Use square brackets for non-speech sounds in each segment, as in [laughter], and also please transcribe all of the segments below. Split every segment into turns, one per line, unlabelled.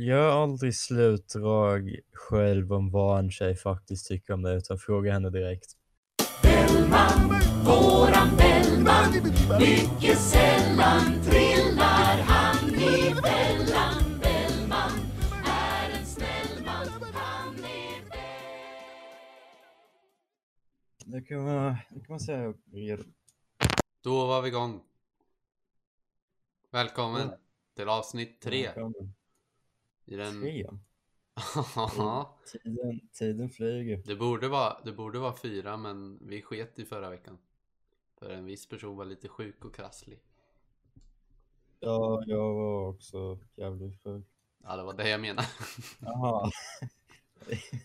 Gör aldrig slutdrag själv om vad en tjej faktiskt tycker om det, utan fråga henne direkt.
Bellman, våran Bellman Mycket sällan trillar han i fällan Bellman är en snäll man, han är
Det kan man, det kan man säga.
Då var vi igång. Välkommen
Ja.
till avsnitt tre
Välkommen.
I den...
Tre? [laughs]
Ja,
Tiden, tiden flyger.
det borde vara, det borde vara fyra men vi sket i förra veckan. För en viss person var lite sjuk och krasslig.
Ja, jag var också jävligt sjuk.
Ja, det var det jag menade.
Jaha. [laughs]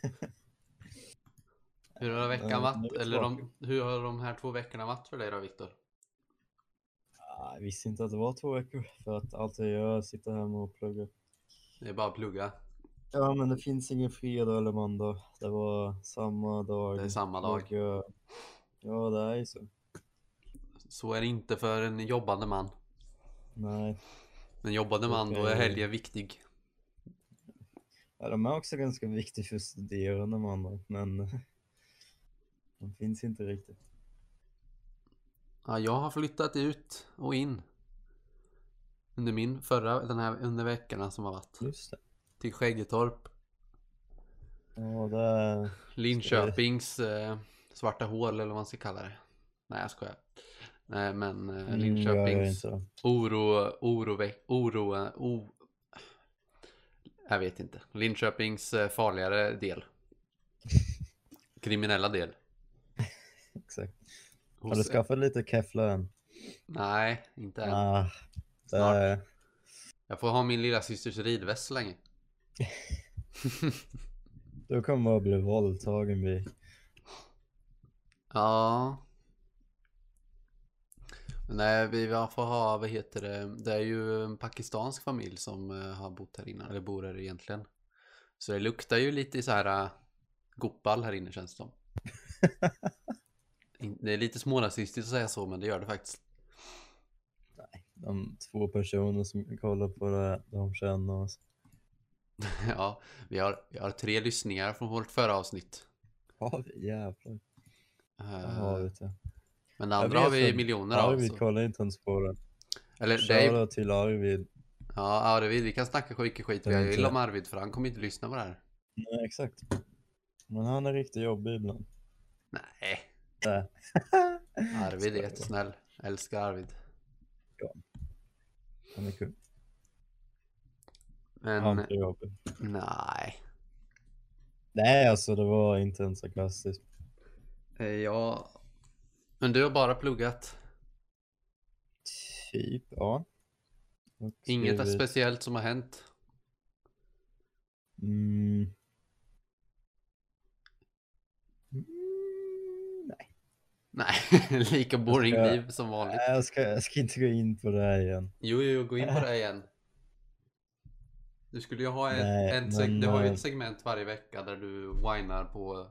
Hur har veckan varit? Eller de, hur har de här två veckorna varit för dig då, Viktor?
Ah, Jag visste inte att det var två veckor för att allt jag gör är att sitta hemma och plugga.
Det är bara att plugga.
Ja, men det finns ingen fredag eller måndag. Det var samma dag.
Det är samma dag.
Och, eh, ja, det är ju så.
Så är det inte för en jobbande man.
Nej,
En jobbande man, då är
Okej.
helgen viktig.
ja, de är också ganska viktiga för studerande man, men [laughs] de finns inte riktigt.
Ja, jag har flyttat ut och in. Under min förra, den här, under veckorna som har varit.
Just det.
Till Skäggetorp.
Ja, det.
Linköpings eh, svarta hål eller vad man ska kalla det. Nej jag skojar. Nej men eh,
Mm,
Linköpings
det.
oro, oro, oro, o, jag vet inte. Linköpings eh, farligare del. [laughs] Kriminella del.
Exakt. Har du skaffat lite kevlar än?
Nej, inte än.
Ah,
Snart.
är...
Jag får ha min lilla systers ridväst så länge. [laughs] [laughs]
Du kommer att bli våldtagen vid...
Ja. Nej, vi får ha, vad heter det, det är ju en pakistansk familj som eh, har bott här innan, eller bor här egentligen. Så det luktar ju lite så här uh, gopal här inne känns det som. [laughs] Det är lite smårasistiskt att säga så, men det gör det faktiskt.
De två personer som kollar på det, de känner oss. [laughs]
ja, vi har, vi har tre lyssningar från vårt förra avsnitt.
Ja, jävlar.
Eh,
Ja, vet jag.
men det andra har vi
att
miljoner av.
Arvid kollar inte ens på det.
Eller
Shoutout till Arvid.
ja, Arvid, vi kan snacka skit skit vi vill
inte.
om Arvid för han kommer inte lyssna på det här.
Nej, exakt. Men han är riktigt jobbig ibland.
Nej.
Nej.
Arvid är jättesnäll. Älskar Arvid.
Han är kul.
Men
Han är jobbig.
nej.
Nej, alltså det var inte ens sarkastiskt.
Eh, Ja. Men du har bara pluggat.
Typ, ja.
Inget
skrivit-
speciellt som har hänt.
Mm, Nej, [laughs]
lika boring
ska-
liv som vanligt.
Nej, jag ska, jag ska inte gå in på det här igen.
Jo, jo, gå in på det [laughs] igen. Du skulle ju ha ett,
Nej,
seg-
men,
du har ju
eh,
ett segment varje vecka där du whinar på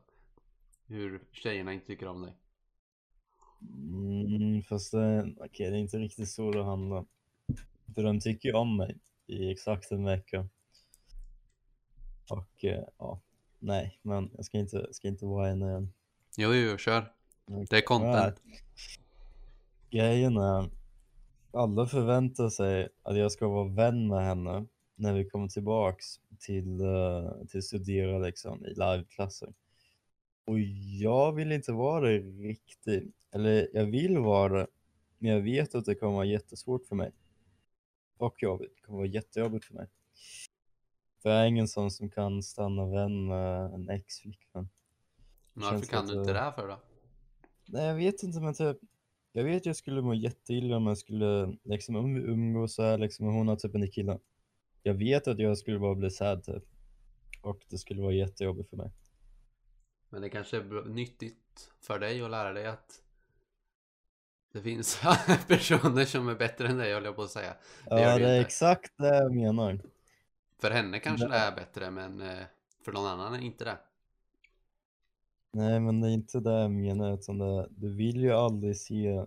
hur tjejerna inte tycker om dig.
Mm, fast det, okej, det är inte riktigt så det handlar. För de tycker ju om mig i exakt en vecka. Och eh, ja, nej, men jag ska inte, ska inte whina igen.
Jo, jo, kör. Det är content.
Grejen är, alla förväntar sig att jag ska vara vän med henne när vi kommer tillbaks till, uh, till studera liksom i liveklasser. Och jag vill inte vara det riktigt, eller jag vill vara det, men jag vet att det kommer vara jättesvårt för mig. Och jobbigt, det kommer vara jättejobbigt för mig. För jag är ingen sån som kan stanna vän med en ex-flickvän.
Varför kan du inte det här för då?
Nej, jag vet inte, men typ. Jag vet jag skulle må jätteilla om jag skulle liksom um, umgås så här liksom med hon har typ en kille. Jag vet att jag skulle bara bli sad typ. Och det skulle vara jättejobbigt för mig.
Men det kanske är nyttigt för dig att lära dig att det finns [laughs] personer som är bättre än dig höll jag på att säga.
Ja, det,
det ju
är
inte.
exakt det jag menar.
För henne kanske
Nej.
det är bättre men eh, för någon annan är inte det.
Nej, men det är inte det jag menar, utan det, du vill ju aldrig se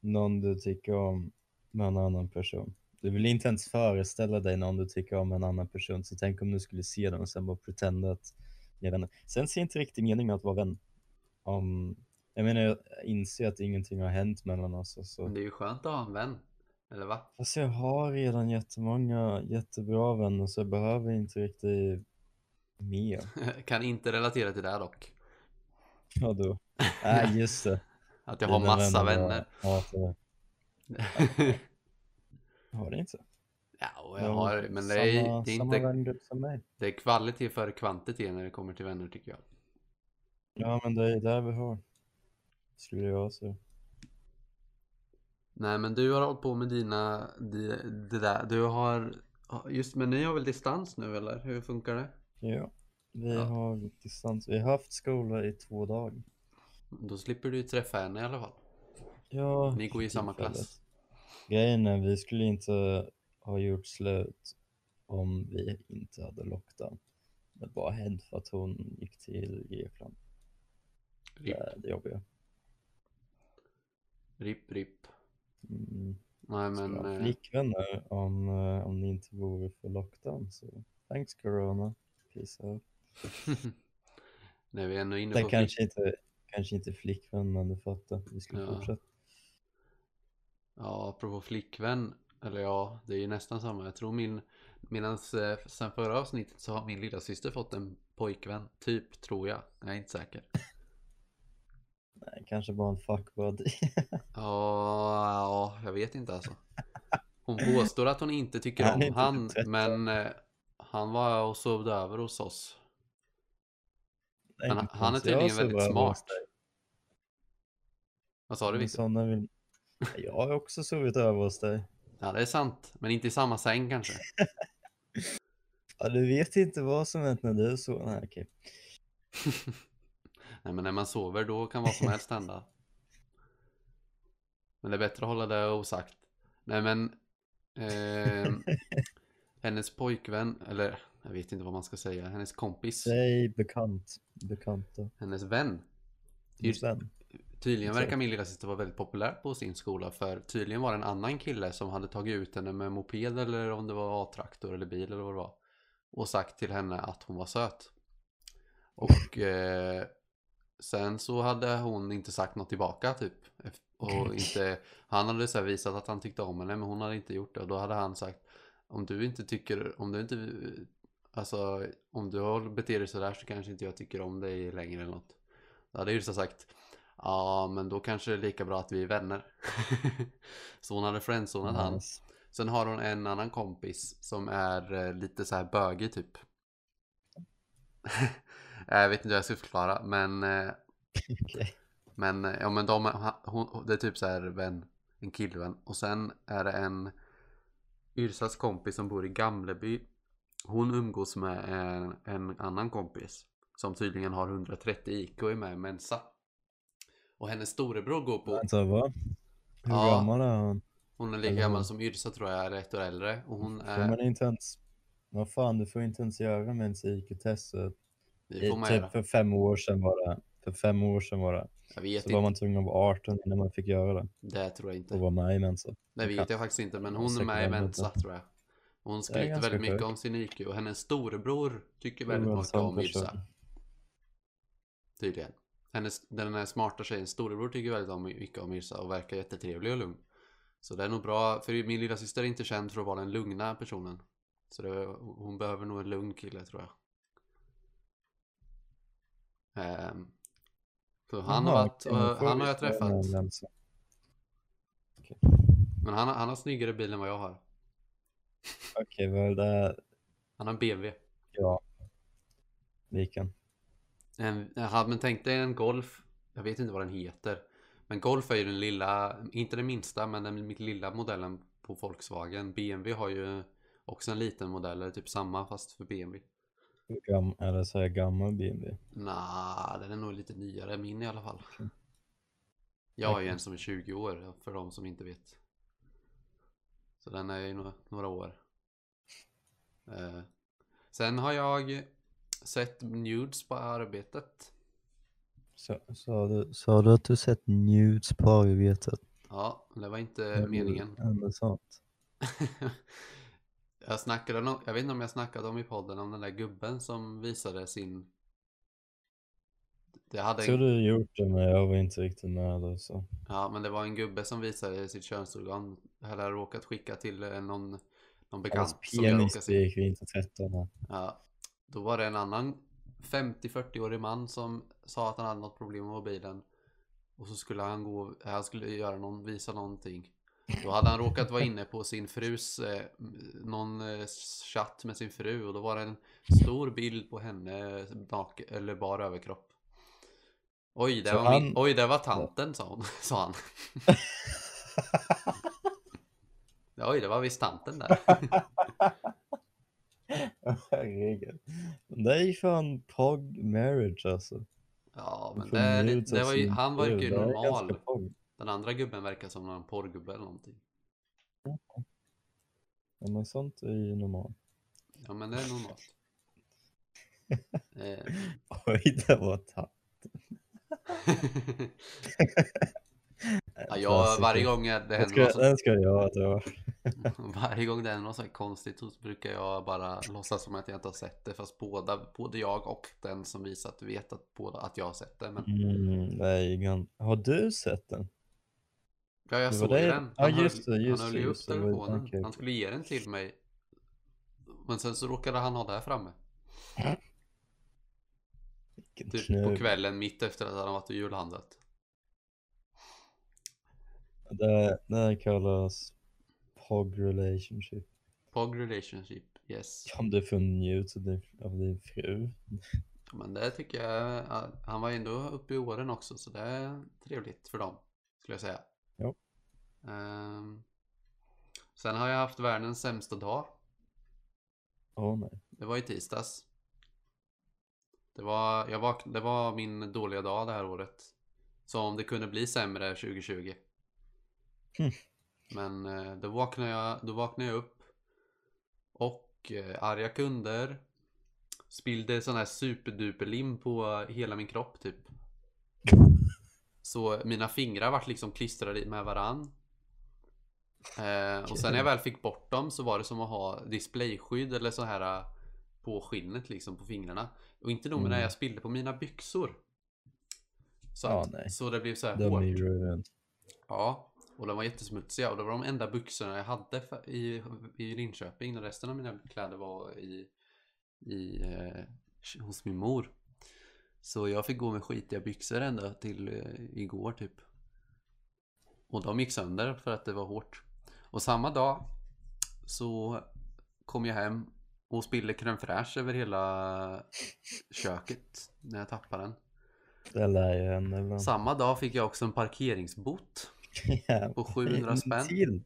någon du tycker om med en annan person. Du vill inte ens föreställa dig någon du tycker om en annan person, så tänk om du skulle se dem och sen bara pretenda att ni är vänner. Sen ser jag inte riktigt meningen med att vara vän. Om, jag menar, jag inser att ingenting har hänt mellan oss. Och så.
Men det är ju skönt att ha en vän. Eller va?
Fast jag har redan jättemånga jättebra vänner så jag behöver inte riktigt mer. [laughs]
kan inte relatera till det här dock.
Vadå? [laughs] Nej, just det.
Att jag har
Dina
massa
var
vänner.
hatade. Har [laughs] det inte?
ja,
Du
jag
har
men det är,
samma,
det är
samma
inte,
vängrupp som mig.
det är kvalitet före kvantitet när det kommer till vänner tycker jag.
Ja, men det är där vi har. Skulle jag säga.
Nej men du har hållit på med dina, det, det där, du har, just men ni har väl distans nu eller? Hur funkar det?
Ja, vi
Ja.
har distans. Vi har haft skola i två dagar.
Då slipper du träffa henne i alla fall.
Ja,
Ni går i samma
tillfället.
klass.
Grejen är, vi skulle inte ha gjort slut om vi inte hade lockdown. Det bara hänt för att hon gick till Grekland. Det
Ripp,
är det jobbiga.
ripp, ripp.
Mm.
Nej
Men,
men, eh,
flickvänner om, eh, om det inte vore för lockdown så thanks corona. Peace out.
När vi är ändå inne på
kanske inte, kanske inte flickvän men du fattar. Vi ska
Ja.
fortsätta.
Ja, apropå flickvän. Eller ja, det är ju nästan samma. Jag tror min, medans eh, sen förra avsnittet så har min lilla syster fått en pojkvän. Typ, tror jag. Jag är inte säker. [laughs]
Nej, kanske bara en fuckbuddy. [laughs]
Ja, ja, jag vet inte alltså. Hon påstår att hon inte tycker om han, men eh, han var och sov över hos oss. Han är tydligen väldigt
sover
smart. Vad sa du Victor?
vill... Jag har också sovit över hos dig.
Ja, det är sant. Men inte i samma säng kanske. [laughs]
Ja, du vet inte vad som hänt när du sov. Nej, okej. [laughs]
Nej, men när man sover då kan vad som helst hända. Men det är bättre att hålla det osagt. Nej, men ehm, [laughs] hennes pojkvän, eller jag vet inte vad man ska säga, hennes kompis,
Säg bekant. Bekanta.
hennes vän.
Just den.
Tydligen verkar min lillasyster vara väldigt populär på sin skola för tydligen var det en annan kille som hade tagit ut henne med moped eller om det var A-traktor eller bil eller vad det var. Och sagt till henne att hon var söt. Och [laughs] eh, sen så hade hon inte sagt något tillbaka typ. Och inte, han hade så visat att han tyckte om henne men hon hade inte gjort det. Och då hade han sagt om du inte tycker, om du inte, alltså om du har beter dig sådär så kanske inte jag tycker om dig längre eller något. Då hade Yrsa sagt Ja, men då kanske det är lika bra att vi är vänner. [laughs] så hon hade friendzonat han.
Nice.
Sen har hon en annan kompis som är eh, lite så här bögig typ. [laughs] jag vet inte hur jag ska förklara, men eh, [laughs]
Okej.
men eh, ja men de, hon, det är typ så här vän, en killvän. Och sen är det en Yrsas kompis som bor i Gamleby. Hon umgås med en, en annan kompis. Som tydligen har 130 IQ och är med i Mensa. Och hennes storebror går på,
Vänta, va? Hur
Ja.
gammal är han?
hon är lika
Eller
gammal
hon?
som Yrsa tror jag, är ett år äldre. Och hon
Får
är,
man inte ens... Vad fan, du får inte ens göra med ens IQ-test.
det får man
Typ
göra.
för fem år sedan var det. För fem år sedan var det.
Jag vet
Så
inte,
var man tvungen att vara 18 innan man fick göra det.
det tror jag
Och
inte.
vara med i Mensa.
Det vet jag faktiskt inte, men hon är med i Mensa tror jag. Hon skryter väldigt mycket om sin IQ och hennes storebror tycker väldigt mycket
sann
om Yrsa.
person.
Tydligen. Hennes, den här smarta tjejen, storebror, tycker väldigt om, mycket om Yrsa och verkar jättetrevlig och lugn. Så det är nog bra, för min lilla syster är inte känd för att vara den lugna personen. Så det, hon behöver nog en lugn kille tror jag. Ehm, så han har varit,
får
han har jag träffat. Men han, han har snyggare bil än vad jag har.
Okej, vad är det?
Han har en BMW.
Ja. Vilken?
En, jaha, men tänk dig en Golf. Jag vet inte vad den heter. Men Golf är ju den lilla, inte den minsta, men den lilla modellen på Volkswagen. BMW har ju också en liten modell, eller typ samma fast för BMW.
Gam... Eller så är gammal BMW.
Nah, den är nog lite nyare, min i alla fall. Jag har ju en som är 20 år, för de som inte vet. Så den är ju några, några år. Eh, sen har jag sett nudes på arbetet.
Så, sa, du, sa du att du sett nudes på arbetet?
Ja, det var inte
Eller
meningen.
Sånt? [laughs]
jag snackade om, jag vet inte om jag snackade om i podden om den där gubben som visade sin... Det hade
Jag du gjort det men jag var inte riktigt med där så.
Ja, men det var en gubbe som visade sitt könsorgan. Eller råkat skicka till eh, någon, någon
Hans
bekant jag
penis gick inte 13 här.
Ja, då var det en annan 50-40-årig man som sa att han hade något problem med mobilen. Och så skulle han gå, han skulle göra någon, visa någonting. Då hade han råkat vara inne på sin frus, eh, någon eh, chatt med sin fru och då var det en stor bild på henne nak eller bar överkropp. Oj, det
Så
var, min,
han-
oj, det var tanten sa hon, [laughs] sa han. [laughs] Oj, det var visst tanten där.
Herregud. Det är ju fan pog marriage alltså.
Ja, men det, det, det var ju, han verkar ju normal. Den andra gubben verkar som en porrgubbe eller någonting.
Ja, men sånt är ju normalt.
Ja, men det är normalt. [laughs] eh,
Oj, det var tatt.
Ja, [laughs] jag, varje gång det händer
ska,
något så,
den ska jag dra. [laughs]
varje gång det händer något så konstigt så brukar jag bara låtsas som att jag inte har sett det. Fast båda, både jag och den som visat vet att, båda, att jag har sett det. Men
Mm, nej, har du sett den?
ja, jag såg
det-
den.
ja,
Han
just
höll,
det, just
han höll ju upp
just
telefonen.
okej.
Han skulle ge den till mig. Men sen så råkade han ha det här framme. [clears throat]
Vilken
Typ på
knull.
kvällen mitt efter att han varit och julhandlat.
Det, det kallas pog relationship.
Pog relationship, yes.
Om du får njuta av din, fru.
Men det tycker jag, ja, han var ändå uppe i åren också så det är trevligt för dem. Skulle jag säga.
Ja.
Ehm, sen har jag haft världens sämsta dag.
Åh nej.
Det var i tisdags. Det var, jag vakn, det var min dåliga dag det här året. Så om det kunde bli sämre 2020.
Hmm.
Men eh, då vaknade, jag, då vaknade jag upp. Och eh, arga kunder. Spillde sån här superduperlim på hela min kropp typ. Så mina fingrar vart liksom klistrade med varann. Eh, och sen när jag väl fick bort dem så var det som att ha displayskydd eller så här eh, på skinnet liksom på fingrarna. Och inte nog med det,
Mm.
jag spillde på mina byxor. Så,
Ja,
att,
nej.
så det blev så här
De
hårt.
är.
Ja, och de var jättesmutsiga och det var de enda byxorna jag hade i, i Linköping. Och resten av mina kläder var i, i, eh, hos min mor. Så jag fick gå med skitiga byxor ända till eh, igår typ. Och de gick sönder för att det var hårt. Och samma dag så kom jag hem och spillde crème fraîche över hela köket när jag tappade den.
Det lär ju ibland.
Samma dag fick jag också en parkeringsbot. På 700
en
spänn.
Till.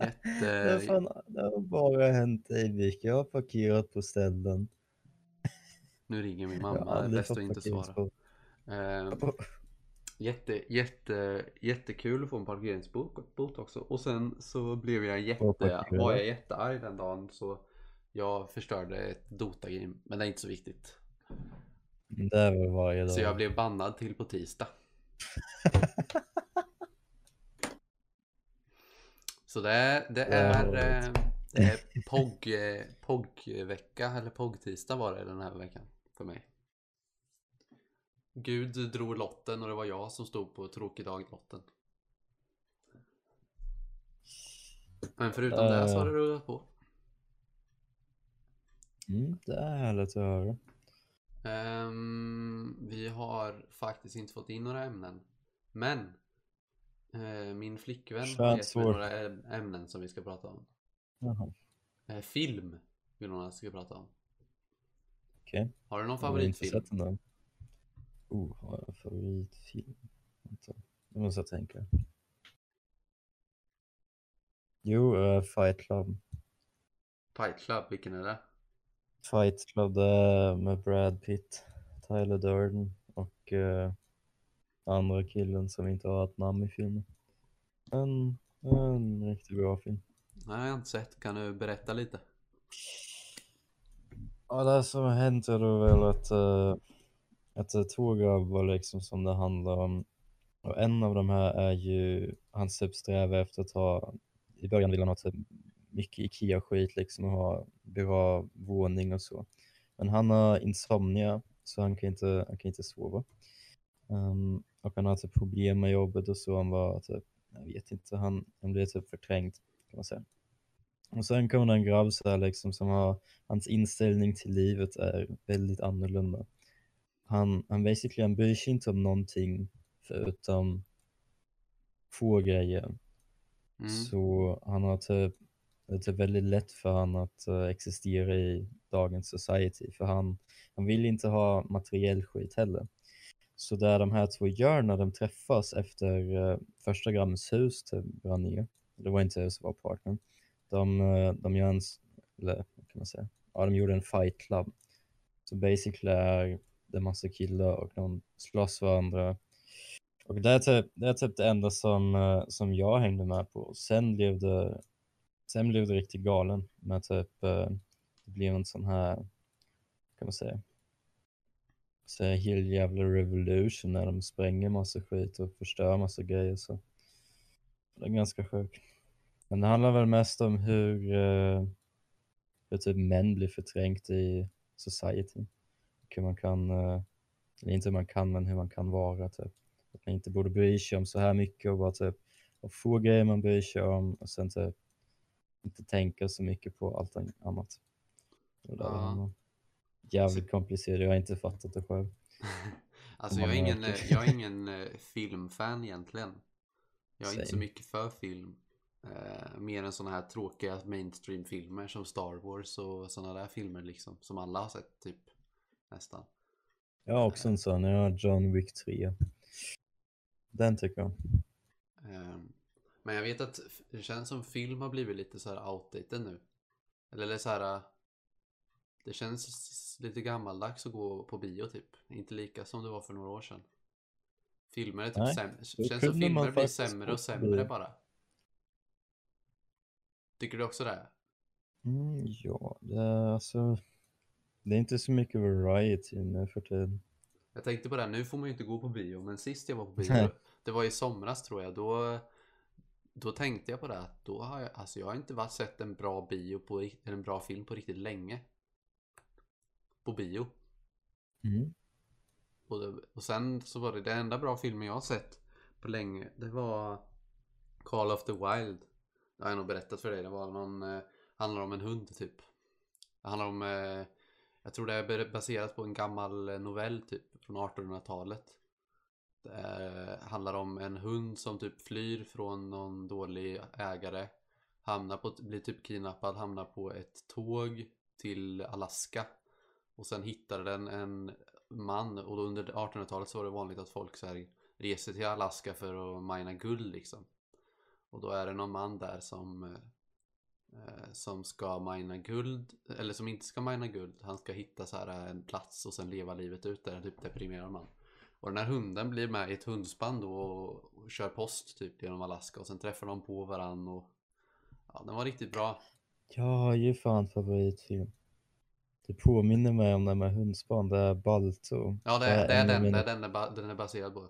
Det,
Jätte... [laughs]
fan, det har bara hänt Eivik. Jag har parkerat på ställen.
Nu ringer min mamma. Det är bäst att inte svara. Eh, jätte, jätte, jättekul att få en parkeringsbot också. Och sen så blev jag jätte, var jag jättearg den dagen så jag förstörde ett Dota-game. Men det är inte så viktigt.
Det är väl varje dag.
Så jag blev bannad till på tisdag. [laughs] Så det är, det är, eh, det är POG, eh, POG-vecka eller POG-tisdag var det den här veckan för mig. Gud drog lotten och det var jag som stod på tråkig dag-lotten. Men förutom det så har det rullat på.
Mm, det är härligt att höra.
Ehm, vi har faktiskt inte fått in några ämnen. Men eh, min flickvän har
Skönt
gett mig
svår.
några ämnen som vi ska prata om.
Jaha,
Eh, film vill hon att vi ska prata om.
okej.
Har du någon favoritfilm?
Oh, har jag en favoritfilm? Vänta, nu måste jag tänka. Jo, eh, Fight Club.
Fight Club, vilken är det?
Fight Club det är med Brad Pitt, Tyler Durden och eh, andra killen som inte har ett namn i filmen. En, en riktigt bra film.
Nej, jag har inte sett. Kan du berätta lite?
Ja, det som hänt är då väl att, uh, att det två grabbar liksom som det handlar om. Och en av de här är ju, han typ strävar efter att ha. i början vill han ha typ mycket Ikea-skit liksom och ha bra våning och så. Men han har insomnia så han kan inte, han kan inte sova. Um, och han har typ problem med jobbet och så. Han var typ, jag vet inte, han, han blev typ förträngd kan man säga. Och sen kommer det en grabb så här liksom som har, hans inställning till livet är väldigt annorlunda. Han, han basically, han bryr sig inte om någonting förutom få grejer.
Mm.
Så han har typ, det är typ väldigt lätt för han att eh, existera i dagens society. För han, han vill inte ha materiell skit heller. Så där de här två gör när de träffas efter uh, första grabbens hus typ brann ner. Det var inte hus, det var partnern. De, uh, de gör en, eller vad kan man säga? Ja, de gjorde en fight club. Så basically är det är massa killar och de slåss varandra. Och det är typ det, är typ det enda som, eh, som jag hängde med på. Sen blev det, sen blev det riktigt galen med typ, eh, det blev en sån här, kan man säga, så här hel jävla revolution när de spränger massa skit och förstör massa grejer så. Det är ganska sjukt. Men det handlar väl mest om hur, eh, hur typ män blir förträngt i society. Hur man kan, eh, eller inte hur man kan, men hur man kan vara typ. Att man inte borde bry sig om så här mycket och bara typ ha få grejer man bryr sig om och sen typ inte tänka så mycket på allt annat. Det där
Ja.
Jävligt komplicerat, jag har inte fattat det själv. [laughs]
Alltså jag är ingen, jag är [laughs] ingen eh, filmfan egentligen. Jag är inte så
Same.
mycket för film. Eh, mer än sådana här tråkiga mainstream-filmer som Star Wars och sådana där filmer liksom. Som alla har sett typ. Nästan.
Jag har också en sån, jag har John Wick 3. Den tycker jag.
Ehm, Men jag vet att det känns som film har blivit lite så här outdated nu. Eller så här. äh, Det känns lite gammaldags att gå på bio typ. Inte lika som det var för några år sedan. Filmer är typ
Nej,
sämre. Känns som filmer blir sämre och sämre bara. Tycker du också det?
Mm, ja, det är alltså... Det är inte så mycket variety nu för tiden.
Jag tänkte på det, här, nu får man ju inte gå på bio, men sist jag var på [laughs] bio, det var i somras tror jag, då, då tänkte jag på det, att då har jag, alltså jag har inte varit sett en bra bio på, eller en bra film på riktigt länge. På bio.
Mm.
Och, det, och sen så var det, det enda bra filmen jag har sett på länge, det var Call of the Wild. Det har jag nog berättat för dig, det var någon, eh, handlar om en hund typ. Det handlar om, eh, jag tror det är baserat på en gammal eh, novell typ från 1800-talet. Det är, handlar om en hund som typ flyr från någon dålig ägare. Hamnar på, blir typ kidnappad, hamnar på ett tåg till Alaska. Och sen hittar den en man och då under 1800-talet så var det vanligt att folk så här reser till Alaska för att mina guld liksom. Och då är det någon man där som eh, som ska mina guld, eller som inte ska mina guld. Han ska hitta så här en plats och sen leva livet ut där, typ deprimerad man. Och den här hunden blir med i ett hundspann då och, kör post typ genom Alaska och sen träffar de på varann och ja, den var riktigt bra.
Jag har ju fan favoritfilm. Det påminner mig om den med hundspan, det är Balto.
Ja, det, är, det är den, det är den, ba- den är baserad på.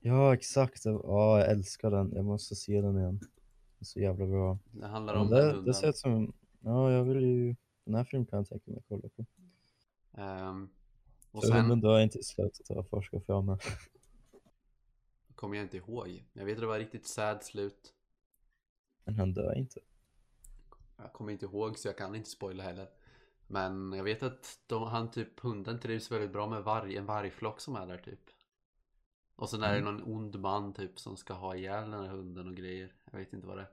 Ja, exakt. Ja, jag älskar den. Jag måste se den igen. Den så jävla bra.
Det handlar om den
det,
hunden.
det som... Ja, jag vill ju... Den här filmen kan jag tänka mig kolla på.
Ehm, och
För hunden
sen
dör inte i slutet har jag forskat fram
kommer jag inte ihåg. Jag vet att det var riktigt sad slut.
Men han dör inte.
Jag kommer inte ihåg så jag kan inte spoila heller. Men jag vet att de, han typ, hunden trivs väldigt bra med varg, en vargflock som är där typ. Och sen är det någon ond man typ som ska ha ihjäl den här hunden och grejer. Jag vet inte vad det är.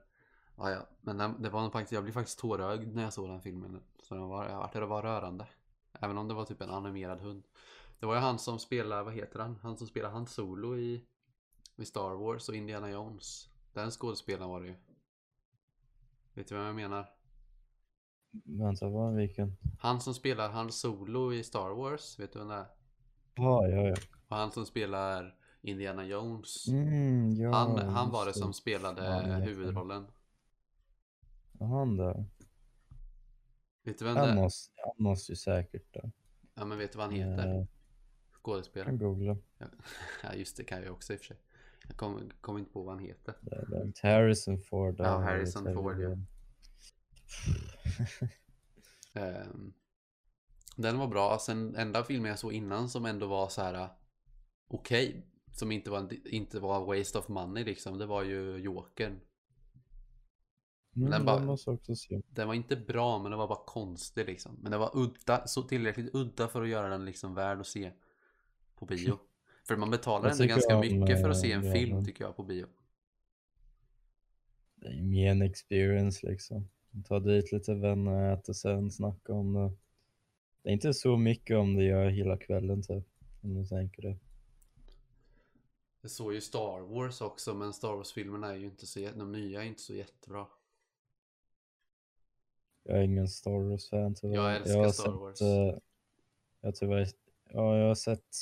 Ja, ja. Men den, det var faktiskt, jag blev faktiskt tårögd när jag såg den filmen. Så det var, jag vart- det var rörande. Även om det var typ en animerad hund. Det var ju han som spelar, vad heter han? Han som spelar Han Solo i, i Star Wars och Indiana Jones. Den skådespelaren var det ju. Vet du vem jag menar?
Vänta, vad? Vilken?
Han som spelar Han Solo i Star Wars, vet du vem det är?
Ja, ja, ja.
Och han som spelar Indiana Jones.
Mm, ja
han, han var det som spelade
Ja, jag.
huvudrollen.
Ja, Han där.
Vet du vem
Han
det är?
måste, han måste ju säkert dö.
Ja men vet du vad han heter?
Eh,
Skådespelaren.
kan googla. [laughs]
Ja, just det kan jag också i och för sig. jag kommer kom inte på vad han heter.
Harrison Ford.
Ja, Harrison Ford, ja. [laughs] Ehm, den var bra. Sen enda filmen jag såg innan som ändå var så här okej. Som inte var, en- inte var waste of money liksom. Det var ju Jokern.
Mm,
Den bara-
den
var inte bra men den var bara konstig liksom. Men den var udda, så tillräckligt udda för att göra den liksom värd att se på bio. [laughs] För man betalar ändå ganska
om,
mycket för att
eh,
se en
ja,
film
men-
tycker jag på bio.
Det är ju mer en experience liksom. Ta dit lite vänner, äta sen, snacka om det. Det är inte så mycket om det gör hela kvällen typ. Om du tänker det.
Jag såg ju Star Wars också men Star Wars-filmerna är ju inte så de nya är inte så jättebra.
Jag är ingen Star Wars-fan tyvärr.
Jag älskar
har
Star
sett,
Wars.
eh, jag tyvärr, ja, jag har sett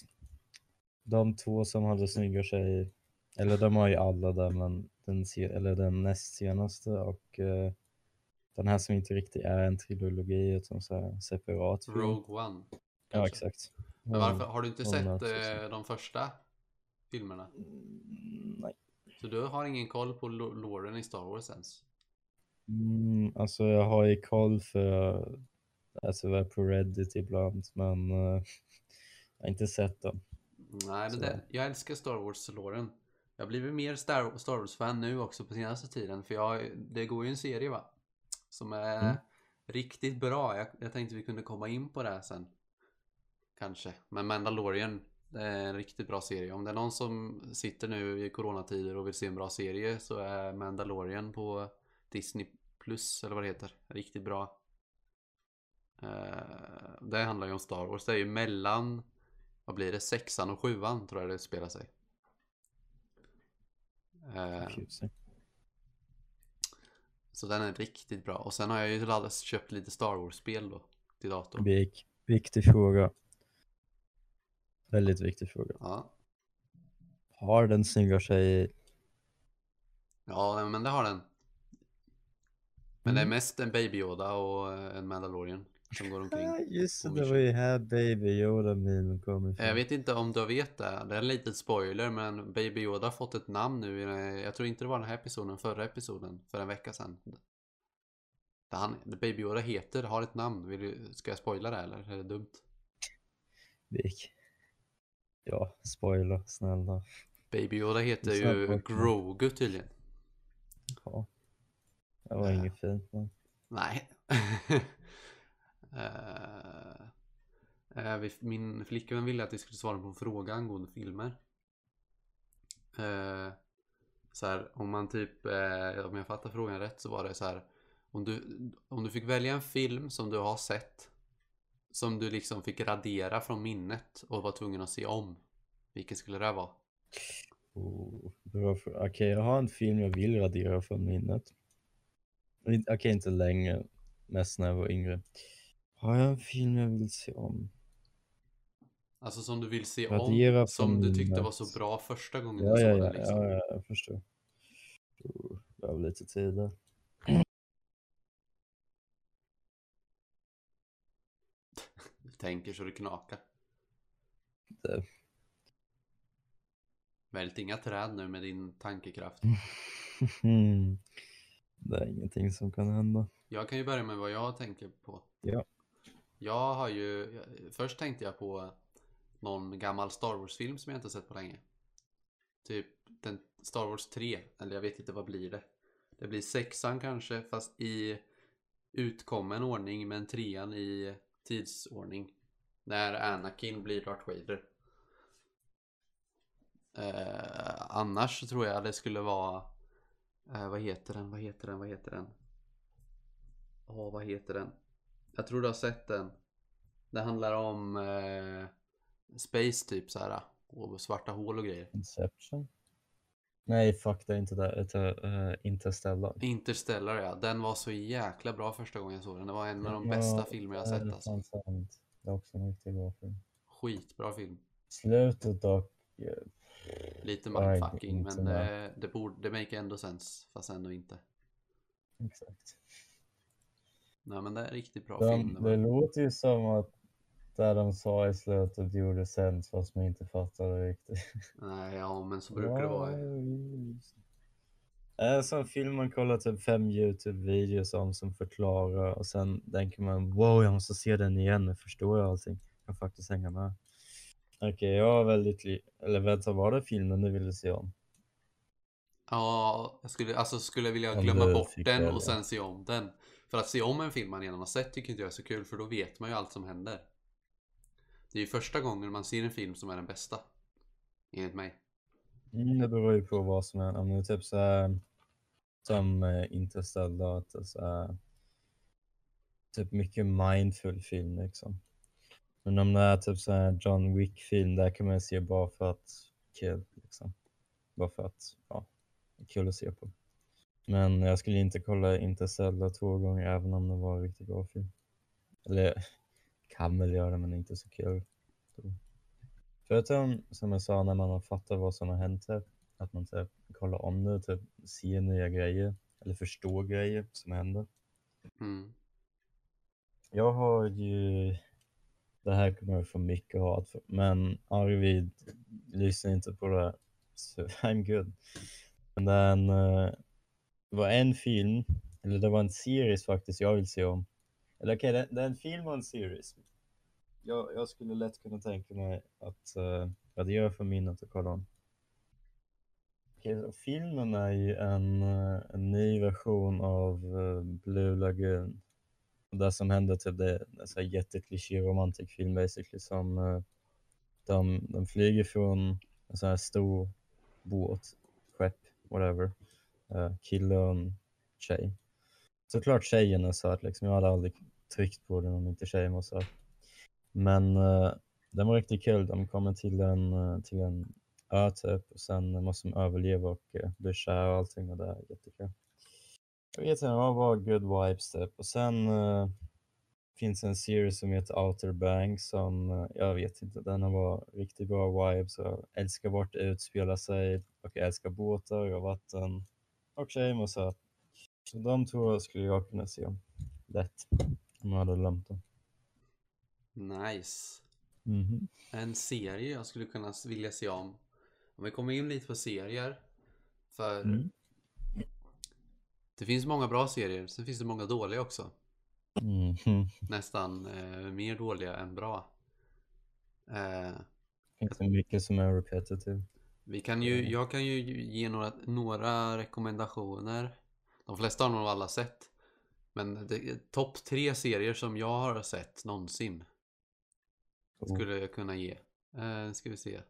de två som hade snygga tjejer. Eller de har ju alla där, men den, eller den näst senaste och eh, den här som inte riktigt är en trilogi utan så här separat.
Rogue One.
Ja,
kanske.
exakt.
Men varför, har du inte sett
också
eh, de första filmerna?
Mm, Nej.
Så du har ingen koll på loren i Star Wars ens?
Mm, alltså jag har ju koll för jag tyvärr på Reddit ibland, men eh, jag har inte sett dem.
Nej, men det, jag älskar Star Wars-loren. Jag har blivit mer Star, Star Wars-fan nu också på senaste tiden. För jag, det går ju en serie va? Som är
Mm.
riktigt bra. Jag, jag tänkte vi kunde komma in på det här sen. Kanske. Men Mandalorian, det är en riktigt bra serie. Om det är någon som sitter nu i coronatider och vill se en bra serie så är Mandalorian på Disney Plus eller vad det heter. Riktigt bra. Eh, det handlar ju om Star Wars. Det är ju mellan vad blir det? Sexan och sjuan tror jag det spelar sig. Eh, så den är riktigt bra. Och sen har jag ju köpt lite Star Wars-spel då till datorn.
Vik, viktig fråga. Väldigt viktig fråga.
Ja.
Har den snygga tjejer?
ja, men det har den. Men det är
Mm.
mest en Baby Yoda och eh, en Mandalorian som går omkring. [laughs]
Just det, det
vi
var ju här Baby Yoda memen kom ifrån.
Jag vet inte om du vet det. Det är en liten spoiler men Baby Yoda har fått ett namn nu. Jag tror inte det var den här episoden, förra episoden, för en vecka sedan. Det han, Baby Yoda heter, har ett namn. Vill du, ska jag spoila det eller är det dumt?
Vik. Ja, spoiler, snälla.
Baby Yoda heter ju. Grogu tydligen.
Ja. Det var
Äh.
inget fint men.
Nej. Eh, eh, vi- min flickvän ville att vi skulle svara på en fråga angående filmer. Eh, så här, om man typ, eh, om jag fattar frågan rätt så var det så här. Om du, om du fick välja en film som du har sett. Som du liksom fick radera från minnet och var tvungen att se om. Vilken skulle det vara?
Oh. Okej, jag har en film jag vill radera från minnet. In- Okej, inte länge. Mest när jag var yngre. Har jag en film jag vill se om?
Alltså som du vill se
Radera
om. Som du tyckte
minnet.
var så bra första gången
Ja,
du såg
ja,
den liksom.
ja, ja, jag förstår. Oh, har lite tid där.
Tänker så det knakar.
Det.
Vält inga träd nu med din tankekraft. [laughs]
Det är ingenting som kan hända.
Jag kan ju börja med vad jag tänker på.
Ja.
Jag har ju, först tänkte jag på någon gammal Star Wars-film som jag inte sett på länge. Typ den Star Wars 3, eller jag vet inte vad blir det. Det blir sexan kanske, fast i utkommen ordning, men trean i tidsordning. När Anakin blir Darth Vader. Eh, annars så tror jag det skulle vara eh, Vad heter den, vad heter den, vad heter den? Åh, vad heter den? Jag tror du har sett den. Det handlar om eh, Space typ så här och svarta hål och grejer.
Inception? Nej, fuck det är inte det. Är uh, Interstellar.
Interstellar ja, den var så jäkla bra första gången jag såg den. Det var en av de bästa filmer jag sett alltså.
sant. Det är också en riktigt bra film.
Skitbra film.
Slutet dock. eh,
Lite mindfucking
inte
men det, det, borde, det make ändå sense fast ändå inte.
Exakt.
Nej men det är riktigt bra
De,
film. Det
det låter ju som att där de sa i slutet gjorde sens fast man inte fattade riktigt.
Nej, ja men så brukar det vara.
Det är en sån film man kollar typ fem Youtube-videos om som förklarar och sen tänker man wow, jag måste se den igen, nu förstår jag allting. Jag kan faktiskt hänga med. Okej, jag har väldigt eller vänta, var det filmen du ville se om?
Ja, jag skulle, alltså skulle jag vilja glömma bort den och sen se om den. För att se om en film man redan har sett tycker inte jag är så kul för då vet man ju allt som händer. Det är ju första gången man ser en film som är den bästa. Enligt mig.
Mm, det beror ju på vad som är, om det är typ så här som eh, Interstellar, att det är så här, typ mycket mindful film liksom. Men om det är typ så här John Wick-film, där kan man se bara för att kul liksom. Bara för att, ja, det är kul att se på. Men jag skulle inte kolla Interstellar två gånger även om det var en riktigt bra film. Eller kan väl göra men inte så kul. Förutom som jag sa när man har fattat vad som har hänt här. Att man typ kollar om det, typ ser nya grejer. Eller förstår grejer som händer.
Mm.
Jag har ju, det här kommer jag få mycket hat för, men Arvid lyssnar inte på det här, så [laughs] I'm good. Men eh, det var en film, eller det var en series faktiskt jag vill se om. Eller okej, det, det är en film och en series. Jag, jag skulle lätt kunna tänka mig att uh, radera för minnet och kolla om. Så filmen är ju en, eh, en ny version av eh, Blue Lagoon. Det som händer typ det är en jätteklyschig romantic film basically som eh, de, de flyger från en sån här stor båt, skepp, whatever. Uh, kille och en tjej. Såklart tjejen är söt liksom, jag hade aldrig tryckt på den om inte tjejen var söt. Men uh, den var riktigt kul, de kommer till en, eh, till en ö typ och sen måste de överleva och uh, bli kära och allting och det är jättekul. Jag vet inte, det var bara good vibes typ. Och sen eh, finns en serie som heter Outer Banks som, jag vet inte, den har var riktigt bra vibes. Jag älskar vart det utspelar sig och jag älskar båtar och vatten och tjejer och så. Så de två skulle jag kunna se om. Lätt. Om jag hade glömt dem.
Nice.
Mhm.
En serie jag skulle kunna vilja se om. Om vi kommer in lite på serier. För
Mm.
det finns många bra serier, sen finns det många dåliga också.
Mhm.
Nästan eh, mer dåliga än bra. Eh,
Finns det mycket som är repetitive.
vi kan ju, jag kan ju ge några, några rekommendationer. De flesta har nog alla sett. Men det- topp tre serier som jag har sett någonsin.
Oh.
Skulle jag kunna ge. Eh, ska vi se.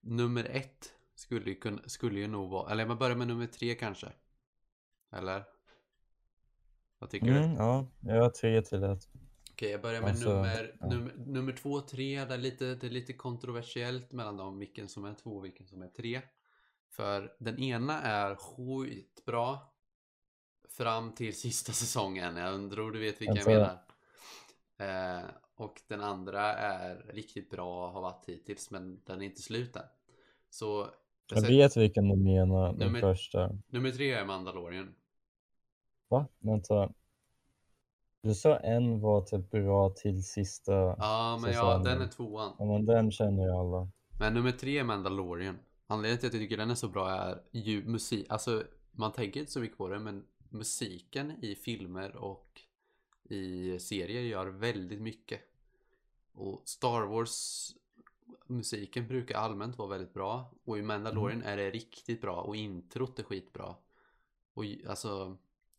Nummer ett skulle ju, kunna, skulle ju nog vara, eller man börjar med nummer tre kanske. Eller? Vad tycker du?
Mm, ja, jag har tre till ett.
Okej, jag börjar med
Alltså,
nummer,
ja.
nummer, nummer två och tre. Det är, lite, det är lite kontroversiellt mellan dem, vilken som är två och vilken som är tre. För den ena är skitbra fram till sista [laughs] säsongen. Jag tror du vet vilken
Alltså-
jag menar. Eh, och den andra är riktigt bra har varit hittills, men den är inte slut än. Så jag
Jag vet vilken du menar,
Nummer-
första.
nummer tre är Mandalorian.
Va? Vänta. Du sa en var typ bra till sista.
Ja, men ja, den är tvåan.
Ja, men den känner ju alla.
Men nummer tre är Mandalorian. Anledningen till att jag tycker den är så bra är ju musik. Alltså, man tänker inte så mycket på det, men musiken i filmer och i serier gör väldigt mycket. Och Star Wars musiken brukar allmänt vara väldigt bra. Och i Mandalorian är det riktigt bra. Och introt är skitbra. Och alltså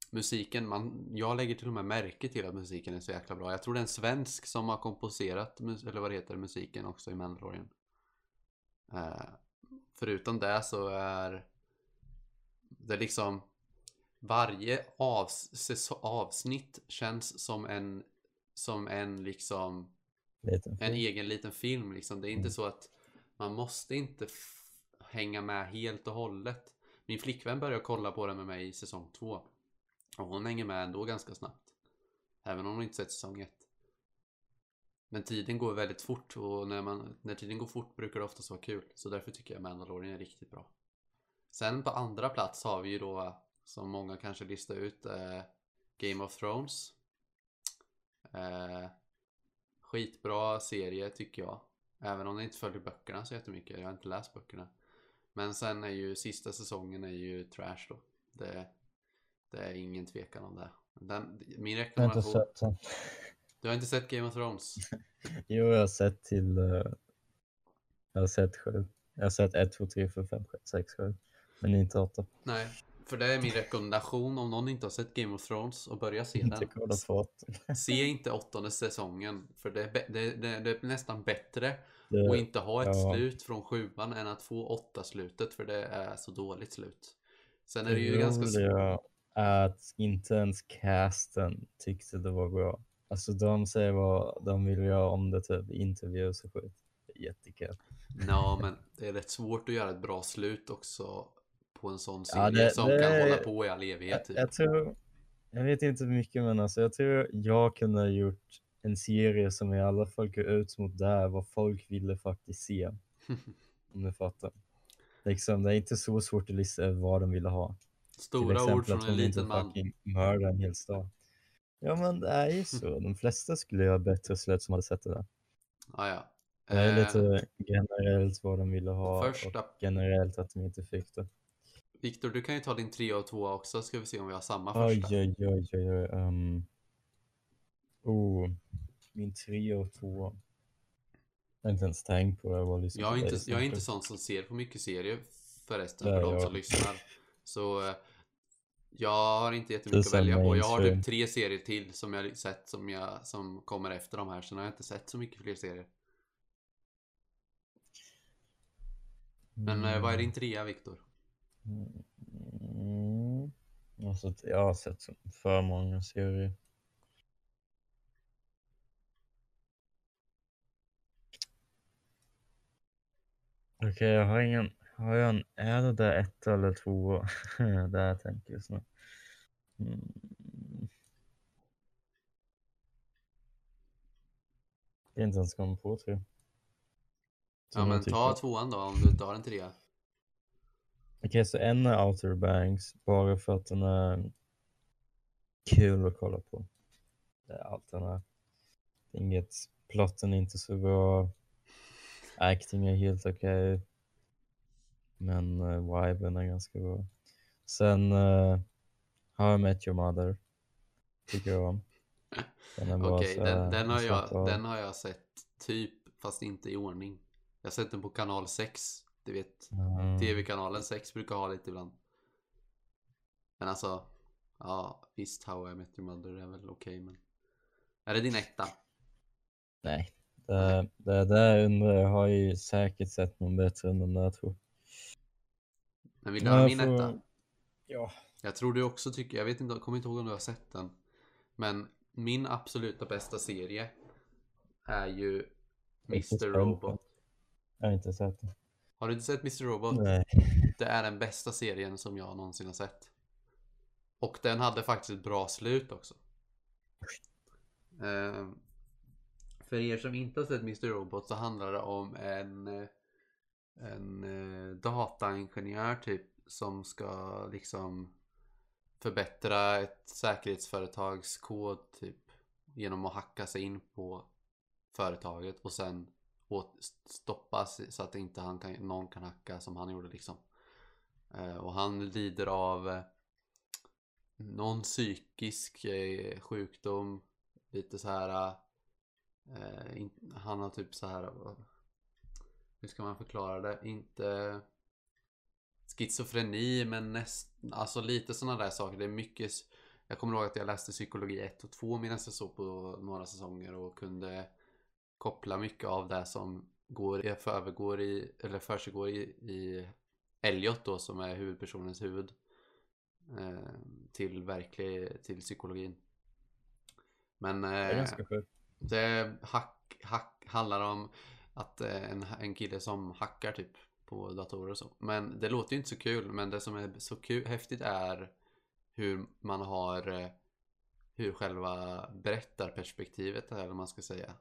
musiken, man, jag lägger till och med märke till att musiken är så jäkla bra. Jag tror det är en svensk som har komposerat, eller vad det heter, musiken också i Mandalorian. Eh, förutom det så är det liksom varje avs avsnitt känns som en som en liksom
Lite.
en egen liten film liksom. Det är inte
Mm.
så att man måste inte hänga med helt och hållet. Min flickvän började kolla på den med mig i säsong två. Och hon hänger med ändå ganska snabbt. Även om hon inte sett säsong ett. Men tiden går väldigt fort och när, man, när tiden går fort brukar det oftast vara kul. Så därför tycker jag Mandalorian är riktigt bra. Sen på andra plats har vi ju då, som många kanske listar ut, eh, Game of Thrones. Eh, skitbra serie tycker jag. Även om det inte följer böckerna så jättemycket. Jag har inte läst böckerna. Men sen är ju sista säsongen är ju trash då. Det, det är ingen tvekan om det. Den, min
Jag har inte
rekommendation.
sett den.
Du har inte sett Game of Thrones? [laughs]
Jo, jag har sett till... eh, jag har sett sju. Jag har sett ett, två, tre, fyra, fem, sex, sju. Men inte åtta.
Nej, för det är min rekommendation om någon inte har sett Game of Thrones och börja se den. Se inte åttonde säsongen, för det är, det, det, det är nästan bättre att
Det,
inte ha ett
ja.
slut från sjuan än att få åtta slutet, för det är så dåligt slut. Sen är
det
ju ganska... s-
roliga är att inte ens casten tyckte det var bra. Alltså de säger vad de vill göra om det typ intervjuer och skit. Jättekul.
Ja, men det är rätt svårt att göra ett bra slut också på en sån serie
Ja, det-
som
det-
kan hålla på i all evighet.
Jag,
Typ.
jag tror, jag vet inte mycket men alltså jag tror jag kunde ha gjort en serie som i alla fall går ut mot där vad folk ville faktiskt se. [laughs] Om du fattar. Liksom, det är inte så svårt att lista över vad de ville ha.
Stora ord från en liten man.
mördar en hel stad. Ja men det är ju [laughs] så. De flesta skulle göra bättre slut som hade sett det där.
Ah, ja.
Det är
Eh,
lite generellt vad de ville ha
första-
och generellt att de inte fick det.
Viktor, du kan ju ta din trea och tvåa också, ska vi se om vi har samma
Oj,
första.
oj, oj, oj, oj. Um... Oh, min tre och två. Jag har inte ens tänkt på det. Jag, var liksom
Jag är, inte, jag är inte sån som ser på mycket serier förresten, för de som lyssnar. Så eh, jag har inte jättemycket att välja på. Jag har typ tre serier till som jag sett som, jag, som kommer efter de här. Sen har jag inte sett så mycket fler serier. Men eh, vad är din trea, Viktor?
Mm. Alltså, jag har sett för många serier. Okej, jag har ingen... Har jag en... Är det där ett eller två? [laughs] där jag tänker just nu. Mm. Det är inte ens kommit på tre.
Ja
jag
men ta tvåan då om du inte har en trea.
Okej, så en är Outer Banks bara för att den är kul att kolla på. Det är allt den är. Inget, plotten är inte så bra. Acting är helt okej. Men uh, viben är ganska bra. Sen uh, How I Met Your Mother. Tycker jag om. Den bara så
den, den, har jag, den har jag sett typ, fast inte i ordning. Jag har sett den på kanal 6. Du vet,
Mm.
tv-kanalen 6 brukar ha lite ibland. Men alltså, ja visst How I Met Your Mother är väl okej men. Är det din etta?
Nej, det, det där undrar jag. har ju säkert sett någon bättre än den där två.
Men vill du
jag
min
får-
etta?
Ja.
Jag tror du också tycker, jag vet inte, jag kommer inte ihåg om du har sett den. Men min absoluta bästa serie är ju Mr. Robot.
Jag har inte sett den.
Har du inte sett Mr. Robot?
Nej.
Det är den bästa serien som jag någonsin har sett. Och den hade faktiskt ett bra slut också. Ehm, för er som inte har sett Mr. Robot så handlar det om en, en eh, dataingenjör typ som ska liksom förbättra ett säkerhetsföretags kod typ genom att hacka sig in på företaget och sen åt, stoppas så att inte han kan, någon kan hacka som han gjorde liksom. Eh, och han lider av eh, någon psykisk eh, sjukdom. Lite så här. Eh, in, han har typ så här. Hur ska man förklara det? Inte schizofreni men nästan, alltså lite sådana där saker. Det är mycket. Jag kommer ihåg att jag läste psykologi 1 och 2 medan jag såg på några säsonger och kunde koppla mycket av det som går, förgår i, eller försiggår i, i Elliot då som är huvudpersonens huvud eh, till verklig, till psykologin. Men
Det är
eh,
ganska sjukt.
det hack, hack, handlar om att eh, en, en kille som hackar typ på datorer och så. Men det låter ju inte så kul. Men det som är så kul, häftigt är hur man har eh, hur själva berättarperspektivet är, eller vad man ska säga.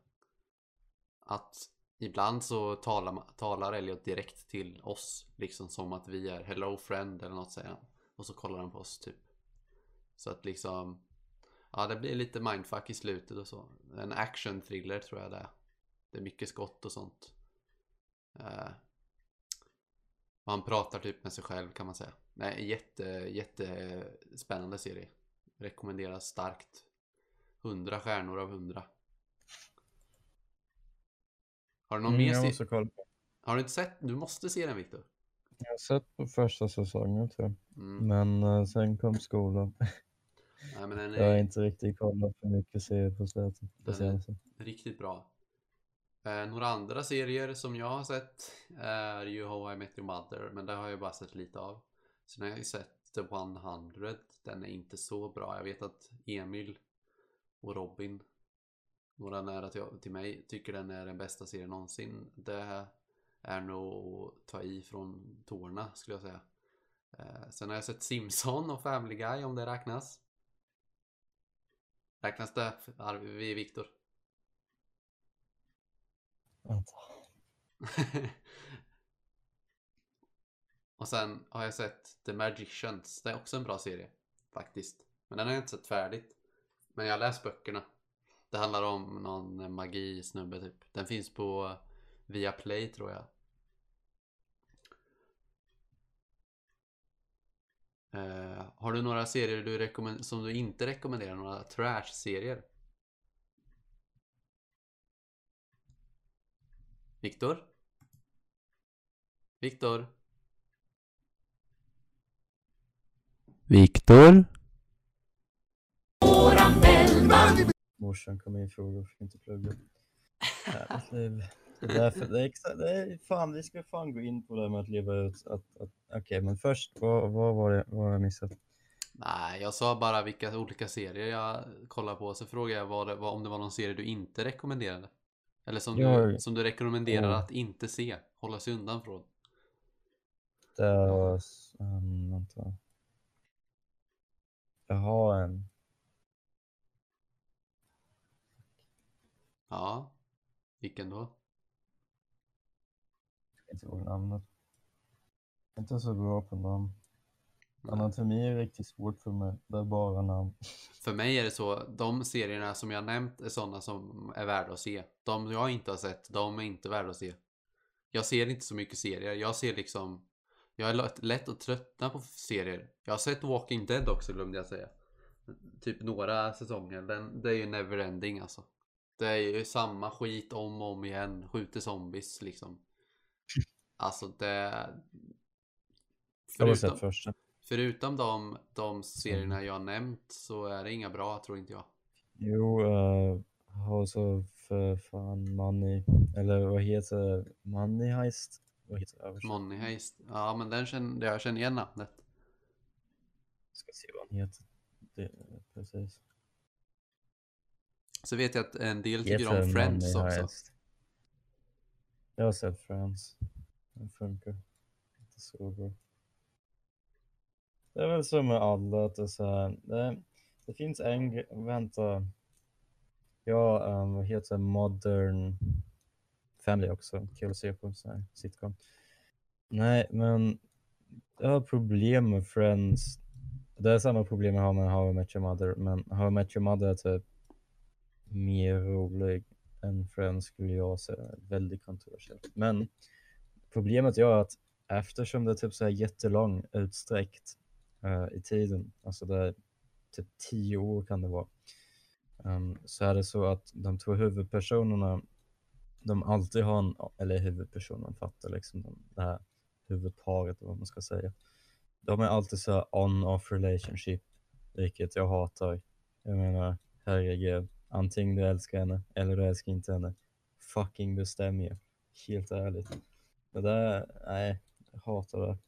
Att ibland så talar, talar Elliot direkt till oss, liksom som att vi är hello friend eller något säger han. Och så kollar han på oss typ. Så att liksom Ja, det blir lite mindfuck i slutet och så. En action thriller tror jag det är. Det är mycket skott och sånt. Eh, och han pratar typ med sig själv kan man säga. Nej, jätte, jättespännande serie. Rekommenderas starkt. 100 stjärnor av 100. Har du någon
Mm,
mer
jag måste kolla på.
Har du inte sett? Du måste se den Viktor.
Jag har sett på första säsongen tror jag.
Mm.
Men eh, sen kom skolan. [laughs]
Nej, men den [laughs]
Jag har
är
inte riktigt kollat för mycket serier på slutet.
Är- riktigt bra. Eh, några andra serier som jag har sett är ju How I Met Your Mother, men det har jag bara sett lite av. Sen har jag ju sett The 100, den är inte så bra. Jag vet att Emil och Robin, några nära till, till mig, tycker den är den bästa serien någonsin. Det är nog att ta i från tårna skulle jag säga. Eh, sen har jag sett Simpson och Family Guy om det räknas. Räknas det? Vi Viktor?
Vänta. [laughs]
och sen har jag sett The Magicians. Det är också en bra serie. Faktiskt. Men den har jag inte sett färdigt. Men jag har läst böckerna. Det handlar om någon magi-snubbe typ. Den finns på Viaplay tror jag. Eh, har du några serier du som du inte rekommenderar? Några trash-serier? Viktor? Viktor? Viktor?
Våran Bellman
Morsan kom in och frågade varför jag inte pluggar. Härligt [laughs] liv. Det är därför, det är exakt, det är fan, vi ska fan gå in på det med att leva ut. Att, att, Okej, men först, vad, vad var det, vad har jag missat?
Nej, jag sa bara vilka olika serier jag kollar på. Så frågade jag vad det, vad, om det var någon serie du inte rekommenderade. Eller som, du,
Jag-
som du rekommenderar
Ja.
att inte se. Hålla sig undan från.
Det var, um, vänta. Jag har en.
Ja. Vilken då?
Jag kommer inte ihåg namnet. Jag är inte så bra på namn. Anatomi är riktigt svårt för mig. Det är bara namn. [laughs]
För mig är det så, de serierna som jag nämnt är sådana som är värda att se. De jag inte har sett, de är inte värda att se. Jag ser inte så mycket serier. Jag ser liksom, jag är lätt, att tröttna på serier. Jag har sett Walking Dead också glömde jag säga. Typ några säsonger. Den, det är ju neverending alltså. Det är ju samma skit om och om igen. Skjuter zombies liksom. Alltså det...
Jag har
Förutom,
första.
förutom de, de serierna jag nämnt så är det inga bra tror inte jag.
Jo, uh, House of uh, fan Money. Eller vad heter? Money Heist? Vad heter det?
Money Heist. Ja men den känner jag känner igen namnet.
Ska se vad han heter. Det, precis.
Så vet jag att en del tycker om Friends också.
Heist. Jag har sett Friends. Den funkar. Inte så bra. Det är väl så med alla att det är så här. Det, det finns en Vänta. Ja, um, vad heter? Modern Family också. Kul att se på så här sitcom. Nej, men jag har problem med Friends. Det är samma problem jag har med How I Met Your Mother, men How I Met Your Mother är typ mer rolig än Friends skulle jag säga. Väldigt kontroversiellt. Men problemet är att eftersom det är typ så här jättelång utsträckt uh, i tiden, alltså det är typ tio år kan det vara, um, så är det så att de två huvudpersonerna, de alltid har en, eller huvudpersonen fattar liksom de, det här huvudparet, vad man ska säga. De är alltid så här on-off relationship, vilket jag hatar. Jag menar, herregud, antingen du älskar henne eller du älskar inte henne. Fucking bestäm er, helt ärligt. Det där, nej, jag hatar det.